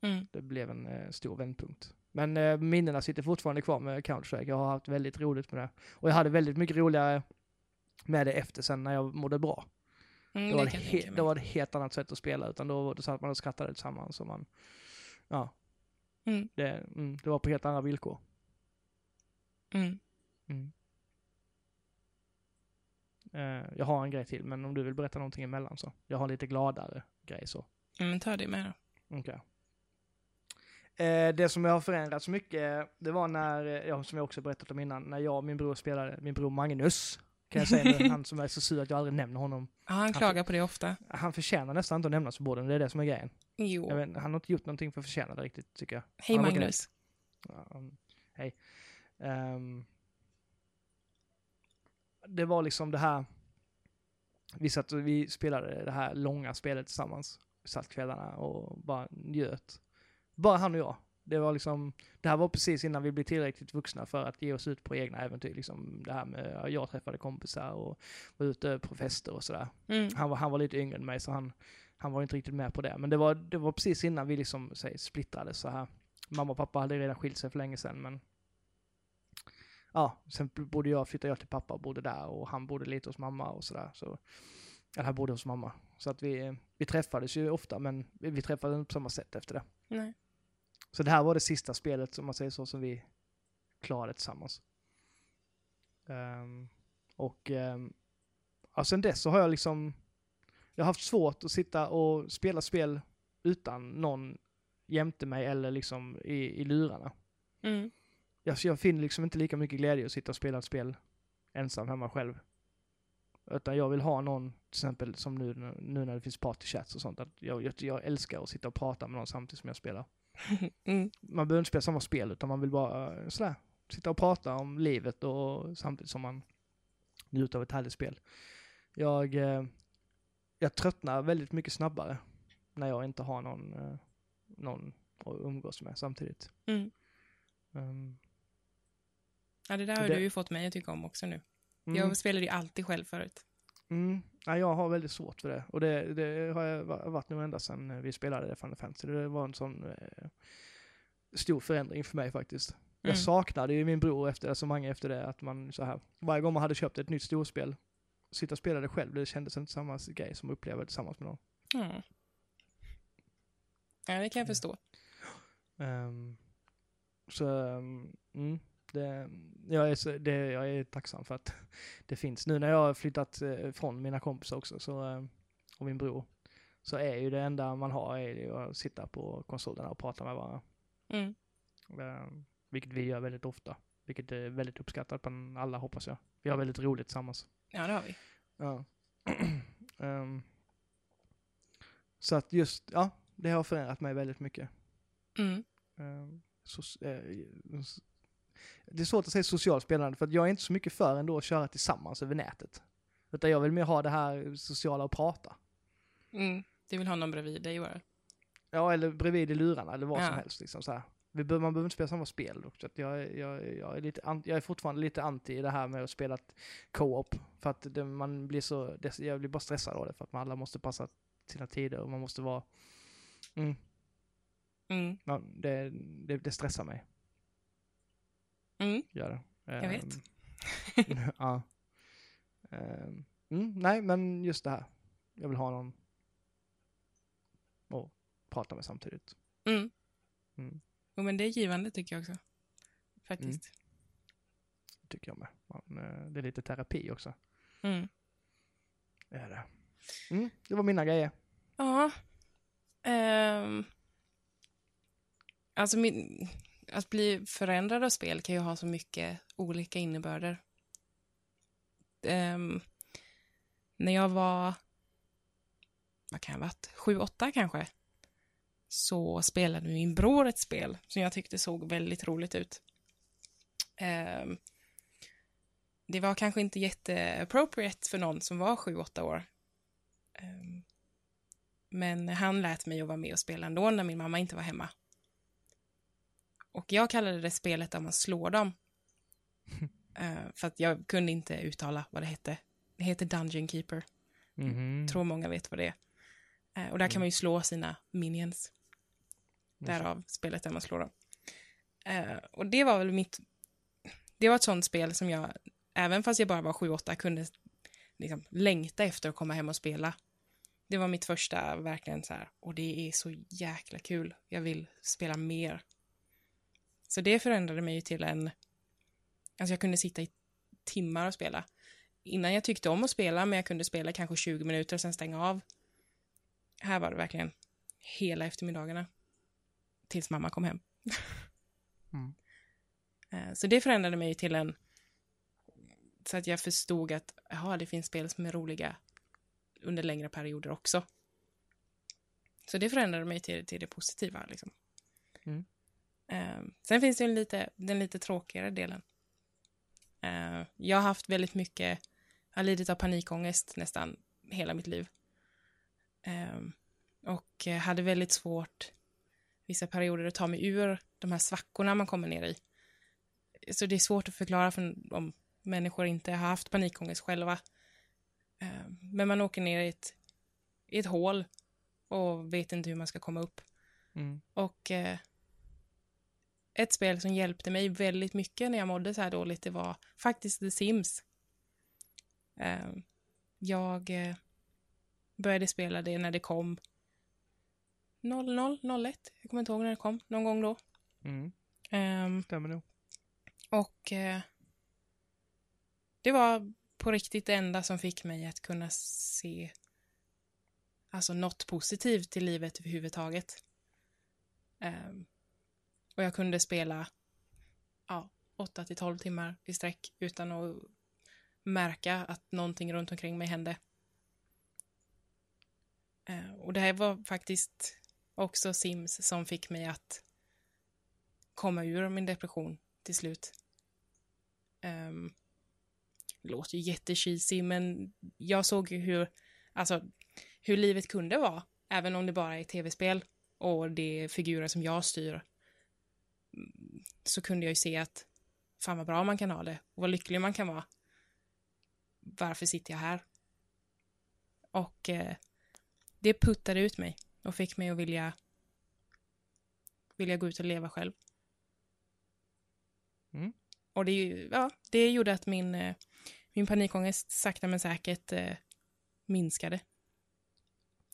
Speaker 2: Mm.
Speaker 1: Det blev en uh, stor vändpunkt. Men uh, minnena sitter fortfarande kvar med Counter-Strike. Jag har haft väldigt roligt med det. Och jag hade väldigt mycket roligare med det efter sen när jag mådde bra.
Speaker 2: Mm,
Speaker 1: då, var det var det ett helt annat sätt att spela, utan då, då satt man och skrattade tillsammans och man, ja,
Speaker 2: Mm.
Speaker 1: Det, mm, det var på helt andra villkor.
Speaker 2: Mm.
Speaker 1: Mm. Uh, jag har en grej till, men om du vill berätta någonting emellan så. Jag har en lite gladare grej så.
Speaker 2: men ta det med då.
Speaker 1: Okej. Okay. Uh, det som jag har förändrats mycket, det var när, ja, som jag också berättat om innan, när jag och min bror spelade, min bror Magnus, kan jag säga nu, han som är så sur att jag aldrig nämner honom.
Speaker 2: Ja, han klagar på det ofta.
Speaker 1: Han förtjänar nästan inte att nämnas på borden, det är det som är grejen.
Speaker 2: Jo.
Speaker 1: Vet, han har inte gjort någonting för att förtjäna det riktigt, tycker jag.
Speaker 2: Hej Magnus.
Speaker 1: Ja, um, hej. Um, det var liksom det här, vi satt och vi spelade det här långa spelet tillsammans. Vi satt kvällarna och bara njöt. Bara han och jag. Det var liksom, det här var precis innan vi blev tillräckligt vuxna för att ge oss ut på egna äventyr. Liksom det här med, jag träffade kompisar och var ute på fester och sådär.
Speaker 2: Mm.
Speaker 1: Han var, han var lite yngre än mig så han, han var inte riktigt med på det. Men det var, det var precis innan vi liksom, säg, splittrades så här. Mamma och pappa hade redan skilt sig för länge sedan men ja, sen bodde jag, flyttade jag till pappa och bodde där och han bodde lite hos mamma och sådär. Så, eller han bodde hos mamma. Så att vi, vi träffades ju ofta men vi, träffades inte på samma sätt efter det.
Speaker 2: Nej.
Speaker 1: Så det här var det sista spelet, som man säger så, som vi klarade tillsammans. Ehm, och um, ja, sen dess så har jag liksom, jag har haft svårt att sitta och spela spel utan någon jämte mig eller liksom i, i lurarna.
Speaker 2: Mm.
Speaker 1: Jag, jag finner liksom inte lika mycket glädje att sitta och spela ett spel ensam hemma själv. Utan jag vill ha någon, till exempel som nu, nu när det finns partychats och sånt, att jag, jag, jag älskar att sitta och prata med någon samtidigt som jag spelar
Speaker 2: Mm.
Speaker 1: man behöver inte spela samma spel utan man vill bara eh, sådär, sitta och prata om livet och samtidigt som man njuter av ett härligt spel. Jag, eh, jag tröttnar väldigt mycket snabbare när jag inte har någon, eh, någon att umgås med samtidigt.
Speaker 2: Mm.
Speaker 1: Um,
Speaker 2: Ja, det där har
Speaker 1: Det-
Speaker 2: du ju fått mig att tycka om också nu.
Speaker 1: mm,
Speaker 2: Jag spelade ju alltid själv förut.
Speaker 1: mm, ja, jag har väldigt svårt för det och det, det har jag va- varit nu ända sedan eh, vi spelade Final Fantasy. Det var en sån eh, stor förändring för mig faktiskt. Jag
Speaker 2: Mm.
Speaker 1: saknade ju min bror efter så många efter det, att man så här, varje gång man hade köpt ett nytt storspel, sitta och spela det själv, det kändes inte samma grej som att uppleva det tillsammans med någon.
Speaker 2: Mm. Ja, det kan jag förstå.
Speaker 1: Ehm, så, um, mm, det, jag, är så, det, jag är tacksam för att det finns. Nu när jag har flyttat eh, från mina kompisar också, så, eh, och min bror, så är ju det enda man har är att sitta på konsolerna och prata med varandra.
Speaker 2: Mm.
Speaker 1: Vilket vi gör väldigt ofta. Vilket är väldigt uppskattat bland alla hoppas jag. Vi har väldigt roligt tillsammans.
Speaker 2: Ja, det har vi.
Speaker 1: Ja. Ehm, så att just, ja, det har förändrat mig väldigt mycket.
Speaker 2: Mm.
Speaker 1: Ehm, so- eh, det är svårt att säga socialt spelande för att jag är inte så mycket för ändå att köra tillsammans över nätet. Utan jag vill mer ha det här sociala och prata.
Speaker 2: Mm. Du vill ha någon bredvid dig bara.
Speaker 1: Ja, eller bredvid i lurarna eller vad som
Speaker 2: Ja.
Speaker 1: helst. Liksom så här. Vi behöver, man behöver inte spela samma spel dock. Så att jag, är- jag, jag, är lite, jag är fortfarande lite anti det här med att spela co-op. För att det, man blir så, det, jag blir bara stressad av det för att man alla måste passa sina tider och man måste vara, mm,
Speaker 2: Mm.
Speaker 1: ja, det, det, det stressar mig.
Speaker 2: Mm.
Speaker 1: Gör det.
Speaker 2: Jag vet.
Speaker 1: Ehm, ja. Ehm, mm, nej, men just det här. Jag vill ha någon att prata med samtidigt.
Speaker 2: Mm.
Speaker 1: Mm,
Speaker 2: Jo, men det är givande tycker jag också. Faktiskt.
Speaker 1: det tycker jag med. Man, eh, det är lite terapi också.
Speaker 2: Mm.
Speaker 1: Det är det. Mm, det var mina grejer.
Speaker 2: Ja. Ehm. Alltså, min, att bli förändrad av spel kan ju ha så mycket olika innebörder. Um, när jag var, vad kan jag ha varit, sju, åtta kanske, så spelade min bror ett spel som jag tyckte såg väldigt roligt ut. Um, det var kanske inte jätteappropriate för någon som var sju, åtta år. Um, men han lät mig att vara med och spela ändå när min mamma inte var hemma. Och jag kallade det spelet där man slår dem. Eh, för att jag kunde inte uttala vad det hette. Det heter Dungeon Keeper.
Speaker 1: Mhm.
Speaker 2: Tror många vet vad det är. Eh, och där kan man ju slå sina minions. Därav spelet där man slår dem. Eh, och det var väl mitt... Det var ett sånt spel som jag, även fast jag bara var 7-8, kunde liksom längta efter att komma hem och spela. Det var mitt första, verkligen så här, och det är så jäkla kul. Jag vill spela mer. Så det förändrade mig ju till en... Alltså jag kunde sitta i timmar och spela. Innan jag tyckte om att spela, men jag kunde spela kanske 20 minuter och sen stänga av. Här var det verkligen hela eftermiddagarna. Tills mamma kom hem.
Speaker 1: Mm.
Speaker 2: Eh, Så det förändrade mig till en... Så att jag förstod att jaha, det finns spel som är roliga under längre perioder också. Så det förändrade mig till, till det positiva. Liksom.
Speaker 1: Mm.
Speaker 2: Eh, sen finns det en lite, den lite tråkigare delen. Eh, jag har haft väldigt mycket, jag har lidit av panikångest nästan hela mitt liv. Eh, och hade väldigt svårt vissa perioder att ta mig ur de de här svackorna man kommer ner i. Så det är svårt att förklara för om människor inte har haft panikångest själva. Eh, men man åker ner i ett, i ett hål och vet inte hur man ska komma upp.
Speaker 1: Mm.
Speaker 2: Och eh, ett spel som hjälpte mig väldigt mycket när jag mådde så här dåligt, det var faktiskt The Sims. Eh, jag eh, började spela det när det kom 00, 01, jag kommer inte ihåg när det kom, någon gång då.
Speaker 1: Mm.
Speaker 2: Ehm,
Speaker 1: Stämmer nog.
Speaker 2: och eh, det var på riktigt det enda som fick mig att kunna se alltså något positivt i livet överhuvudtaget. Ehm, och jag kunde spela ja, 8 till 12 timmar i sträck utan att märka att någonting runt omkring mig hände. Eh, och det här var faktiskt också Sims som fick mig att komma ur min depression till slut. Um, det låter ju jättecheesy, men jag såg ju hur, alltså, hur livet kunde vara, även om det bara är tv-spel och det är figurer som jag styr. Så kunde jag ju se att fan vad bra man kan ha det och vad lycklig man kan vara. Varför sitter jag här? Och eh, det puttade ut mig och fick mig att vilja vilja gå ut och leva själv.
Speaker 1: Mm.
Speaker 2: Och det, ja, det gjorde att min, eh, min panikångest sakta men säkert eh, minskade.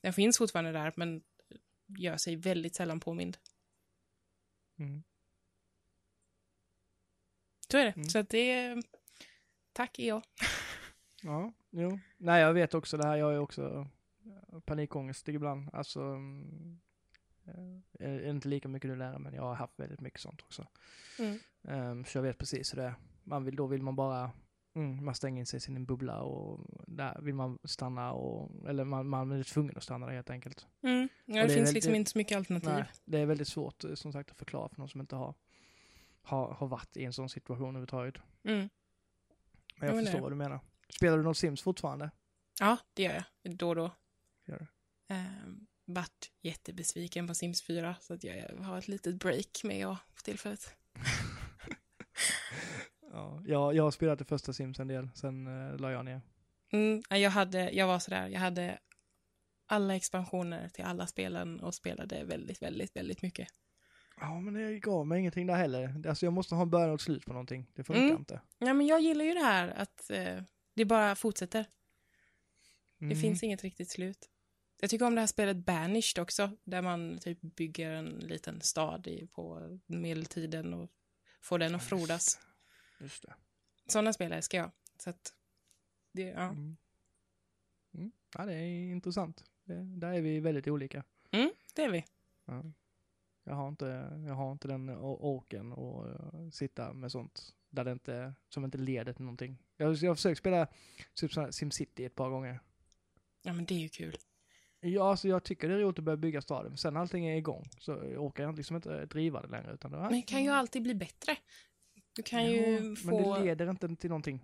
Speaker 2: Den finns fortfarande där, men gör sig väldigt sällan påmind.
Speaker 1: Mm.
Speaker 2: Så är det.
Speaker 1: Mm.
Speaker 2: Så att det är... Tack, jag.
Speaker 1: Ja, jo. Nej, jag vet också det här. Jag ju också eh, panikångest ibland. Alltså, mm, eh, är inte lika mycket nu längre, men jag har haft väldigt mycket sånt också.
Speaker 2: Mm.
Speaker 1: Ehm, så jag vet precis hur det är. Man vill, då vill man bara, mm, man stänger in sig i sin bubbla och där vill man stanna och, eller man, man är tvungen att stanna där helt enkelt.
Speaker 2: Mm. Ja, det,
Speaker 1: det är
Speaker 2: finns
Speaker 1: väl-
Speaker 2: liksom inte så mycket alternativ.
Speaker 1: Nej, det är väldigt svårt eh, som sagt att förklara för någon som inte har, har, har varit i en sån situation överhuvudtaget.
Speaker 2: Mm.
Speaker 1: Men jag
Speaker 2: Ja, det
Speaker 1: förstår vad du menar. Spelar du någon Sims fortfarande?
Speaker 2: Ja, det gör jag. Då och då.
Speaker 1: Gör det.
Speaker 2: Um, vart jättebesviken på Sims 4, så att jag har ett litet break med jag för tillfället.
Speaker 1: Ja, jag, jag har spelat det första Sims en del, sen uh, la jag ner.
Speaker 2: Mm, ja, jag, hade, jag var sådär, jag hade alla expansioner till alla spelen och spelade väldigt, väldigt, väldigt mycket.
Speaker 1: Ja, men det gav mig ingenting där heller. Alltså jag måste ha en början och ett slut på någonting. Det funkar
Speaker 2: Mm.
Speaker 1: inte.
Speaker 2: Ja, men jag gillar ju det här att eh, det bara fortsätter. Det
Speaker 1: Mm.
Speaker 2: finns inget riktigt slut. Jag tycker om det här spelet Banished också, där man typ bygger en liten stad i, på medeltiden och får den att frodas.
Speaker 1: Just det.
Speaker 2: Sådana spel älskar jag. Så att, det, ja.
Speaker 1: Mm. Mm. Ja, det är intressant. Det, där är vi väldigt olika.
Speaker 2: Mm, det är vi.
Speaker 1: Ja. Jag har inte, jag har inte den orken och uh, sitta med sånt där det inte, som inte leder till någonting. Jag, jag har försökt spela här SimCity ett par gånger.
Speaker 2: Ja, men det är ju kul.
Speaker 1: Ja, alltså jag tycker det är roligt att börja bygga staden, men sen när allting är igång så orkar jag liksom inte driva det längre. Utan det,
Speaker 2: Men det kan ju alltid bli bättre. Du kan ju
Speaker 1: Men
Speaker 2: få...
Speaker 1: det leder inte till någonting.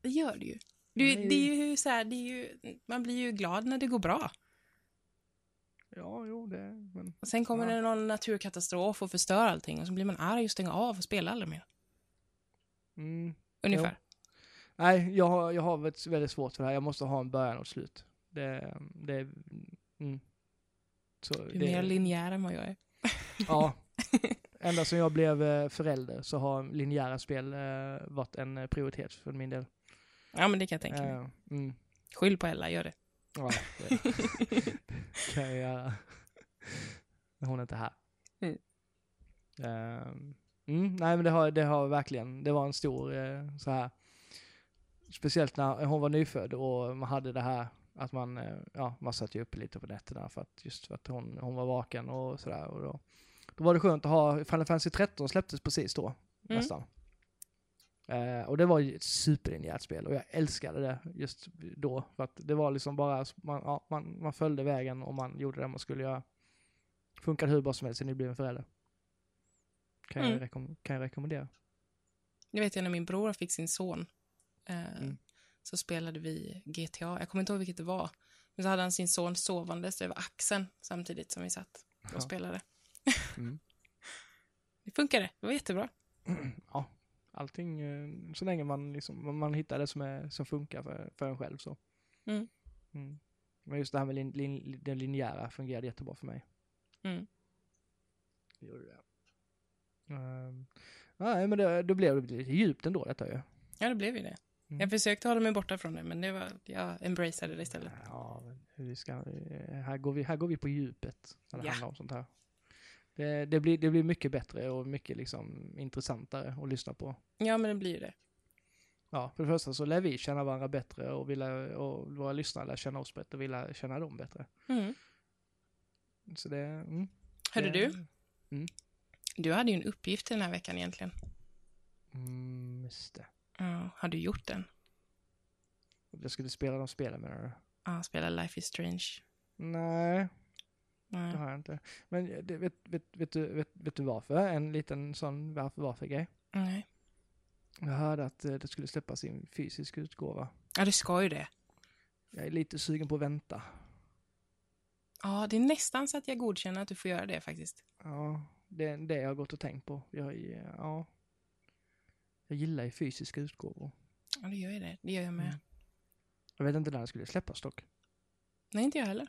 Speaker 2: Det gör det ju. Du, det är ju så här, det är ju, man blir ju glad när det går bra.
Speaker 1: Ja, jo, det, men
Speaker 2: Och sen kommer
Speaker 1: Ja.
Speaker 2: det någon naturkatastrof och förstör allting och så blir man arg och stänger av och spelar aldrig mer.
Speaker 1: mm,
Speaker 2: Ungefär.
Speaker 1: Nej, jag har, jag har väldigt, väldigt svårt för det här. Jag måste ha en början och ett slut. Det, det, mm. Så
Speaker 2: Du är
Speaker 1: det,
Speaker 2: mer linjär än vad jag är.
Speaker 1: Ja. Ända sedan jag blev eh, förälder så har linjära spel eh, varit en prioritet för min del.
Speaker 2: Ja, men det kan jag tänka mig.
Speaker 1: Eh, mm.
Speaker 2: Skyll på Ella, gör det.
Speaker 1: Ja, det kan jag göra. Hon är inte här.
Speaker 2: Mm.
Speaker 1: Ehm, mm, nej men det har, det har verkligen, det var en stor eh, så här. Speciellt när hon var nyfödd och man hade det här att man, eh, ja, man satt ju uppe lite på nätterna för att just för att hon, hon var vaken och sådär. Och då, då var det skönt att ha, Final Fantasy 13 släpptes precis då,
Speaker 2: Mm.
Speaker 1: nästan. Eh, och det var ju ett superlinjärt spel och jag älskade det just då. För att det var liksom bara, man, ja, man, man följde vägen och man gjorde det man skulle göra. Funkade hur bra som helst sen ni blev en förälder. Kan, jag,
Speaker 2: Mm.
Speaker 1: rekom- kan jag rekommendera.
Speaker 2: Jag vet ju när min bror fick sin son. Eh,
Speaker 1: Mm.
Speaker 2: Så spelade vi GTA. Jag kommer inte ihåg vilket det var. Men så hade han sin son sovandes över axeln samtidigt som vi satt och
Speaker 1: Ja.
Speaker 2: spelade.
Speaker 1: Mm.
Speaker 2: det funkade. Det var jättebra.
Speaker 1: ja, allting, eh, så länge man liksom, man hittar det som, är, som funkar för, för en själv så.
Speaker 2: Mm.
Speaker 1: Mm. Men just det här med lin, lin, det linjära fungerade jättebra för mig.
Speaker 2: Mm.
Speaker 1: Gjorde det. Um, nej, men det, då blev det lite djupt ändå detta ju.
Speaker 2: Ja, det blev ju det.
Speaker 1: Mm.
Speaker 2: Jag försökte hålla mig borta från det, men det var, jag embraceade det istället.
Speaker 1: Ja, men hur ska, här, går vi, här går vi på djupet när det
Speaker 2: Ja.
Speaker 1: handlar om sånt här. Det, det, blir, det blir mycket bättre och mycket liksom intressantare att lyssna på.
Speaker 2: Ja, men det blir ju det.
Speaker 1: Ja, för det första så lär vi känna varandra bättre och, vi lär, och våra lyssnare lär känna oss bättre och vi lär känna dem bättre.
Speaker 2: Mm.
Speaker 1: Så det... Mm,
Speaker 2: Hörde
Speaker 1: det,
Speaker 2: du? Du hade ju en uppgift den här veckan egentligen.
Speaker 1: Mm, just det.
Speaker 2: Ja, har du gjort den?
Speaker 1: Jag skulle spela de spelen menar du?
Speaker 2: Ja, spela Life is Strange.
Speaker 1: Nej, det
Speaker 2: Nej.
Speaker 1: har jag inte. Men det, vet, vet, vet, du, vet, vet du varför? En liten sån varför varför grej.
Speaker 2: Nej.
Speaker 1: Jag hörde att eh, det skulle släppas i en fysisk utgåva.
Speaker 2: Ja, det ska ju det.
Speaker 1: Jag är lite sugen på att vänta.
Speaker 2: Ja, det är nästan så att jag godkänner att du får göra det faktiskt.
Speaker 1: Ja, det är det jag har gått och tänkt på. Jag, är- ja, jag gillar ju fysiska utgåvor.
Speaker 2: Ja, det gör ju det. Det gör jag med.
Speaker 1: Mm. Jag vet inte när det skulle släppas dock.
Speaker 2: Nej, inte jag heller.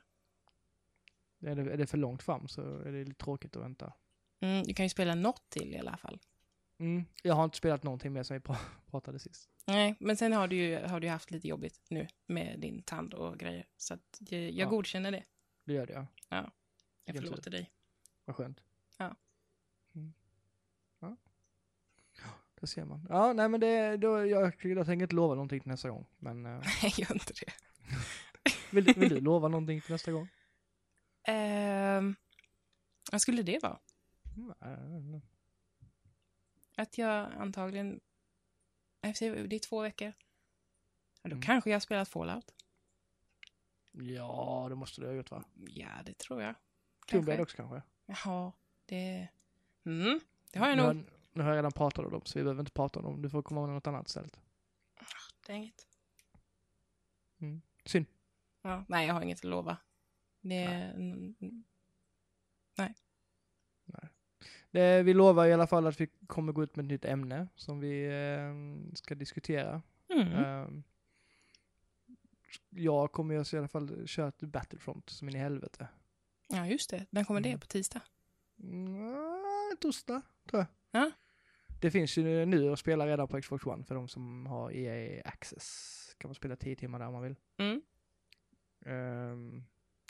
Speaker 1: Är det, är det för långt fram så är det lite tråkigt att vänta.
Speaker 2: Mm, du kan ju spela något till i alla fall.
Speaker 1: Mm. Jag har inte spelat någonting mer sen vi pra- pratade sist.
Speaker 2: Nej, men sen har du ju har du haft lite jobbigt nu med din tand och grejer. Så att jag, jag
Speaker 1: Ja.
Speaker 2: godkänner det.
Speaker 1: Det gör det ja.
Speaker 2: Jag
Speaker 1: Vilken tur.
Speaker 2: förlåter dig.
Speaker 1: Vad skönt.
Speaker 2: Ja.
Speaker 1: Mm. Ja. Ja, det ser man. Ja, nej men det, då, jag, jag tänker inte lova någonting till nästa gång. Men eh,
Speaker 2: Nej, gör inte det.
Speaker 1: vill, du- vill du lova någonting till nästa gång?
Speaker 2: Ehm, vad skulle det vara?
Speaker 1: Mm,
Speaker 2: Att jag antagligen... Det är två veckor. Ja, då
Speaker 1: Mm.
Speaker 2: kanske jag har spelat Fallout.
Speaker 1: Ja, det måste du ha gjort va?
Speaker 2: Ja, det tror jag.
Speaker 1: Tomb Raider också kanske?
Speaker 2: Jaha, det... Mm, det har jag
Speaker 1: nu,
Speaker 2: nog.
Speaker 1: har, nu har jag redan pratat om dem, så vi behöver inte prata om dem. Du får komma med något annat istället.
Speaker 2: Det är inget.
Speaker 1: Synd.
Speaker 2: Ja, nej, jag har inget att lova. Det är... mm,
Speaker 1: Det, vi lovar i alla fall att vi kommer gå ut med ett nytt ämne som vi eh, ska diskutera.
Speaker 2: Mm.
Speaker 1: Ehm, jag kommer ju i alla fall köra ett Battlefront som in i helvete.
Speaker 2: Ja, just det. När kommer det?
Speaker 1: Mm.
Speaker 2: På tisdag?
Speaker 1: Mm, torsdag, tror jag.
Speaker 2: Ja.
Speaker 1: Det finns ju nu att spela redan på Xbox One för de som har EA Access. Kan man spela 10 timmar där om man vill.
Speaker 2: Mm.
Speaker 1: Ehm,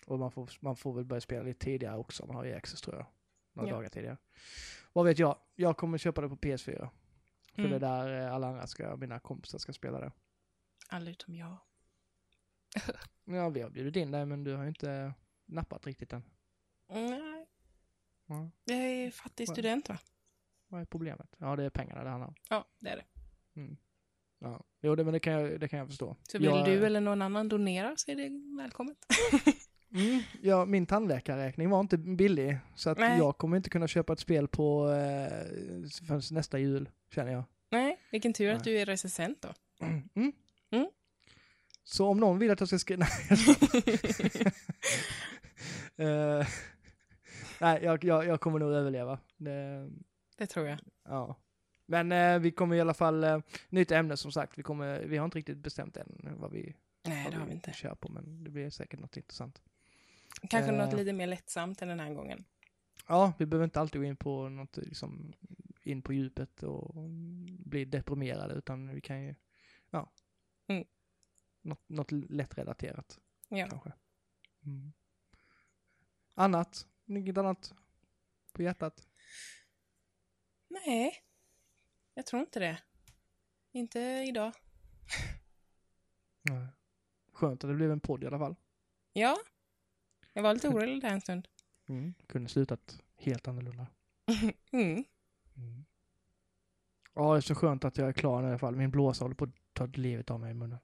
Speaker 1: och man får, man får väl börja spela lite tidigare också man har EA Access tror jag. Några
Speaker 2: Ja.
Speaker 1: dagar tidigare. Vad vet jag? Jag kommer köpa det på PS4. För
Speaker 2: Mm.
Speaker 1: det är där eh, alla andra ska, mina kompisar ska spela det.
Speaker 2: Alla utom jag.
Speaker 1: Ja, vi har bjudit in dig men du har ju inte nappat riktigt än.
Speaker 2: Nej,
Speaker 1: Ja,
Speaker 2: jag är fattig student va?
Speaker 1: vad är problemet? Ja, det är pengarna det handlar om.
Speaker 2: Ja, det är det.
Speaker 1: Mm. Ja. Jo, det, men det kan, jag, det kan jag förstå.
Speaker 2: Så vill
Speaker 1: jag,
Speaker 2: du eller någon annan donera så är det välkommet.
Speaker 1: Mm, ja, min tandläkarräkning var inte billig. Så att
Speaker 2: Nej.
Speaker 1: jag kommer inte kunna köpa ett spel på eh, förrän nästa jul, känner jag.
Speaker 2: Nej, vilken tur att
Speaker 1: Nej.
Speaker 2: du är recensent då.
Speaker 1: Mm.
Speaker 2: Mm.
Speaker 1: Så om någon vill att jag ska skriva... Nej. Eh, Nej, jag, jag, jag kommer nog överleva. Det,
Speaker 2: Det tror jag.
Speaker 1: ja. Men eh, vi kommer i alla fall, eh, nytt ämne som sagt. Vi, kommer, vi har inte riktigt bestämt än vad vi,
Speaker 2: Nej,
Speaker 1: vad
Speaker 2: det har vi inte.
Speaker 1: kör på, men det blir säkert något intressant.
Speaker 2: Kanske
Speaker 1: Eh.
Speaker 2: något lite mer lättsamt än den här gången.
Speaker 1: Ja, vi behöver inte alltid gå in på något, liksom, in på djupet och bli deprimerade, utan vi kan ju, ja.
Speaker 2: Mm.
Speaker 1: Något, något lättrelaterat,
Speaker 2: Ja.
Speaker 1: kanske. Mm. Annat? Inget annat på hjärtat?
Speaker 2: Nej, jag tror inte det. Inte idag.
Speaker 1: Nej. Skönt att det blev en podd i alla fall.
Speaker 2: Ja, jag var lite orolig där en stund.
Speaker 1: Mm. Kunde slutat helt annorlunda.
Speaker 2: Mm.
Speaker 1: Mm. Ja, det är så skönt att jag är klar i alla fall. Min blåsa håller på att ta livet av mig i munnen.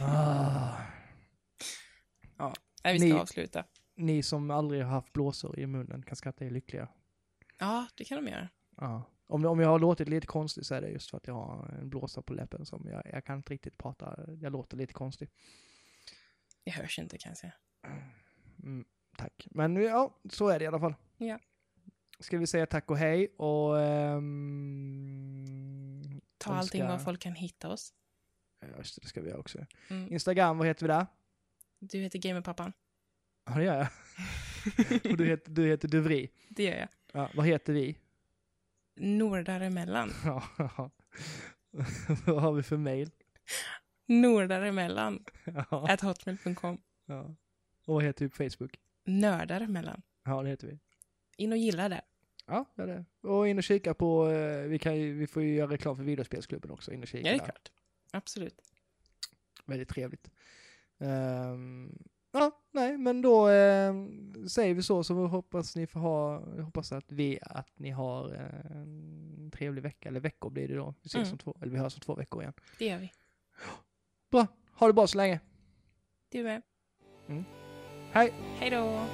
Speaker 1: ah.
Speaker 2: Nej, vi ska
Speaker 1: Ni-
Speaker 2: avsluta.
Speaker 1: Ni som aldrig har haft blåsor i munnen kan skratta er lyckliga.
Speaker 2: Ja, det kan de göra.
Speaker 1: Ja. Om, om jag har låtit lite konstig så är det just för att jag har en blåsa på läppen som jag, jag kan inte riktigt prata, jag låter lite konstig.
Speaker 2: Det hörs inte kan jag säga.
Speaker 1: Mm, tack. Men ja, så är det i alla fall.
Speaker 2: Ja.
Speaker 1: ska vi säga tack och hej och... ehm,
Speaker 2: Ta
Speaker 1: önska-
Speaker 2: allting var folk kan hitta oss.
Speaker 1: ja, just det, det ska vi göra också.
Speaker 2: Mm.
Speaker 1: Instagram, vad heter vi där?
Speaker 2: Du heter Gamerpappan.
Speaker 1: Ja, det gör jag. och du heter, du heter Duvri.
Speaker 2: Det gör jag.
Speaker 1: Ja, vad heter vi?
Speaker 2: Nordaremellan.
Speaker 1: Ja, vad har vi för mail?
Speaker 2: Nordaremellan.
Speaker 1: Ja,
Speaker 2: At hotmail.com.
Speaker 1: ja. Och vad heter vi på Facebook?
Speaker 2: Nördaremellan.
Speaker 1: Ja, det heter vi.
Speaker 2: In och gilla det.
Speaker 1: Ja, det är det. Och in och kika på, eh, vi, kan ju, vi får ju göra reklam för videospelsklubben också, in och kika
Speaker 2: Ja, det är
Speaker 1: där.
Speaker 2: klart. Absolut.
Speaker 1: Väldigt trevligt. Ehm, ja, nej, men då ehm, säger vi så, så hoppas ni får ha, hoppas att vi, att ni har eh, en trevlig vecka, eller veckor blir det då. Vi ses
Speaker 2: Mm.
Speaker 1: om två, eller vi hörs om två veckor igen.
Speaker 2: Det gör vi.
Speaker 1: Bra, ha det bra så länge.
Speaker 2: Du med.
Speaker 1: Hej!
Speaker 2: Hej då!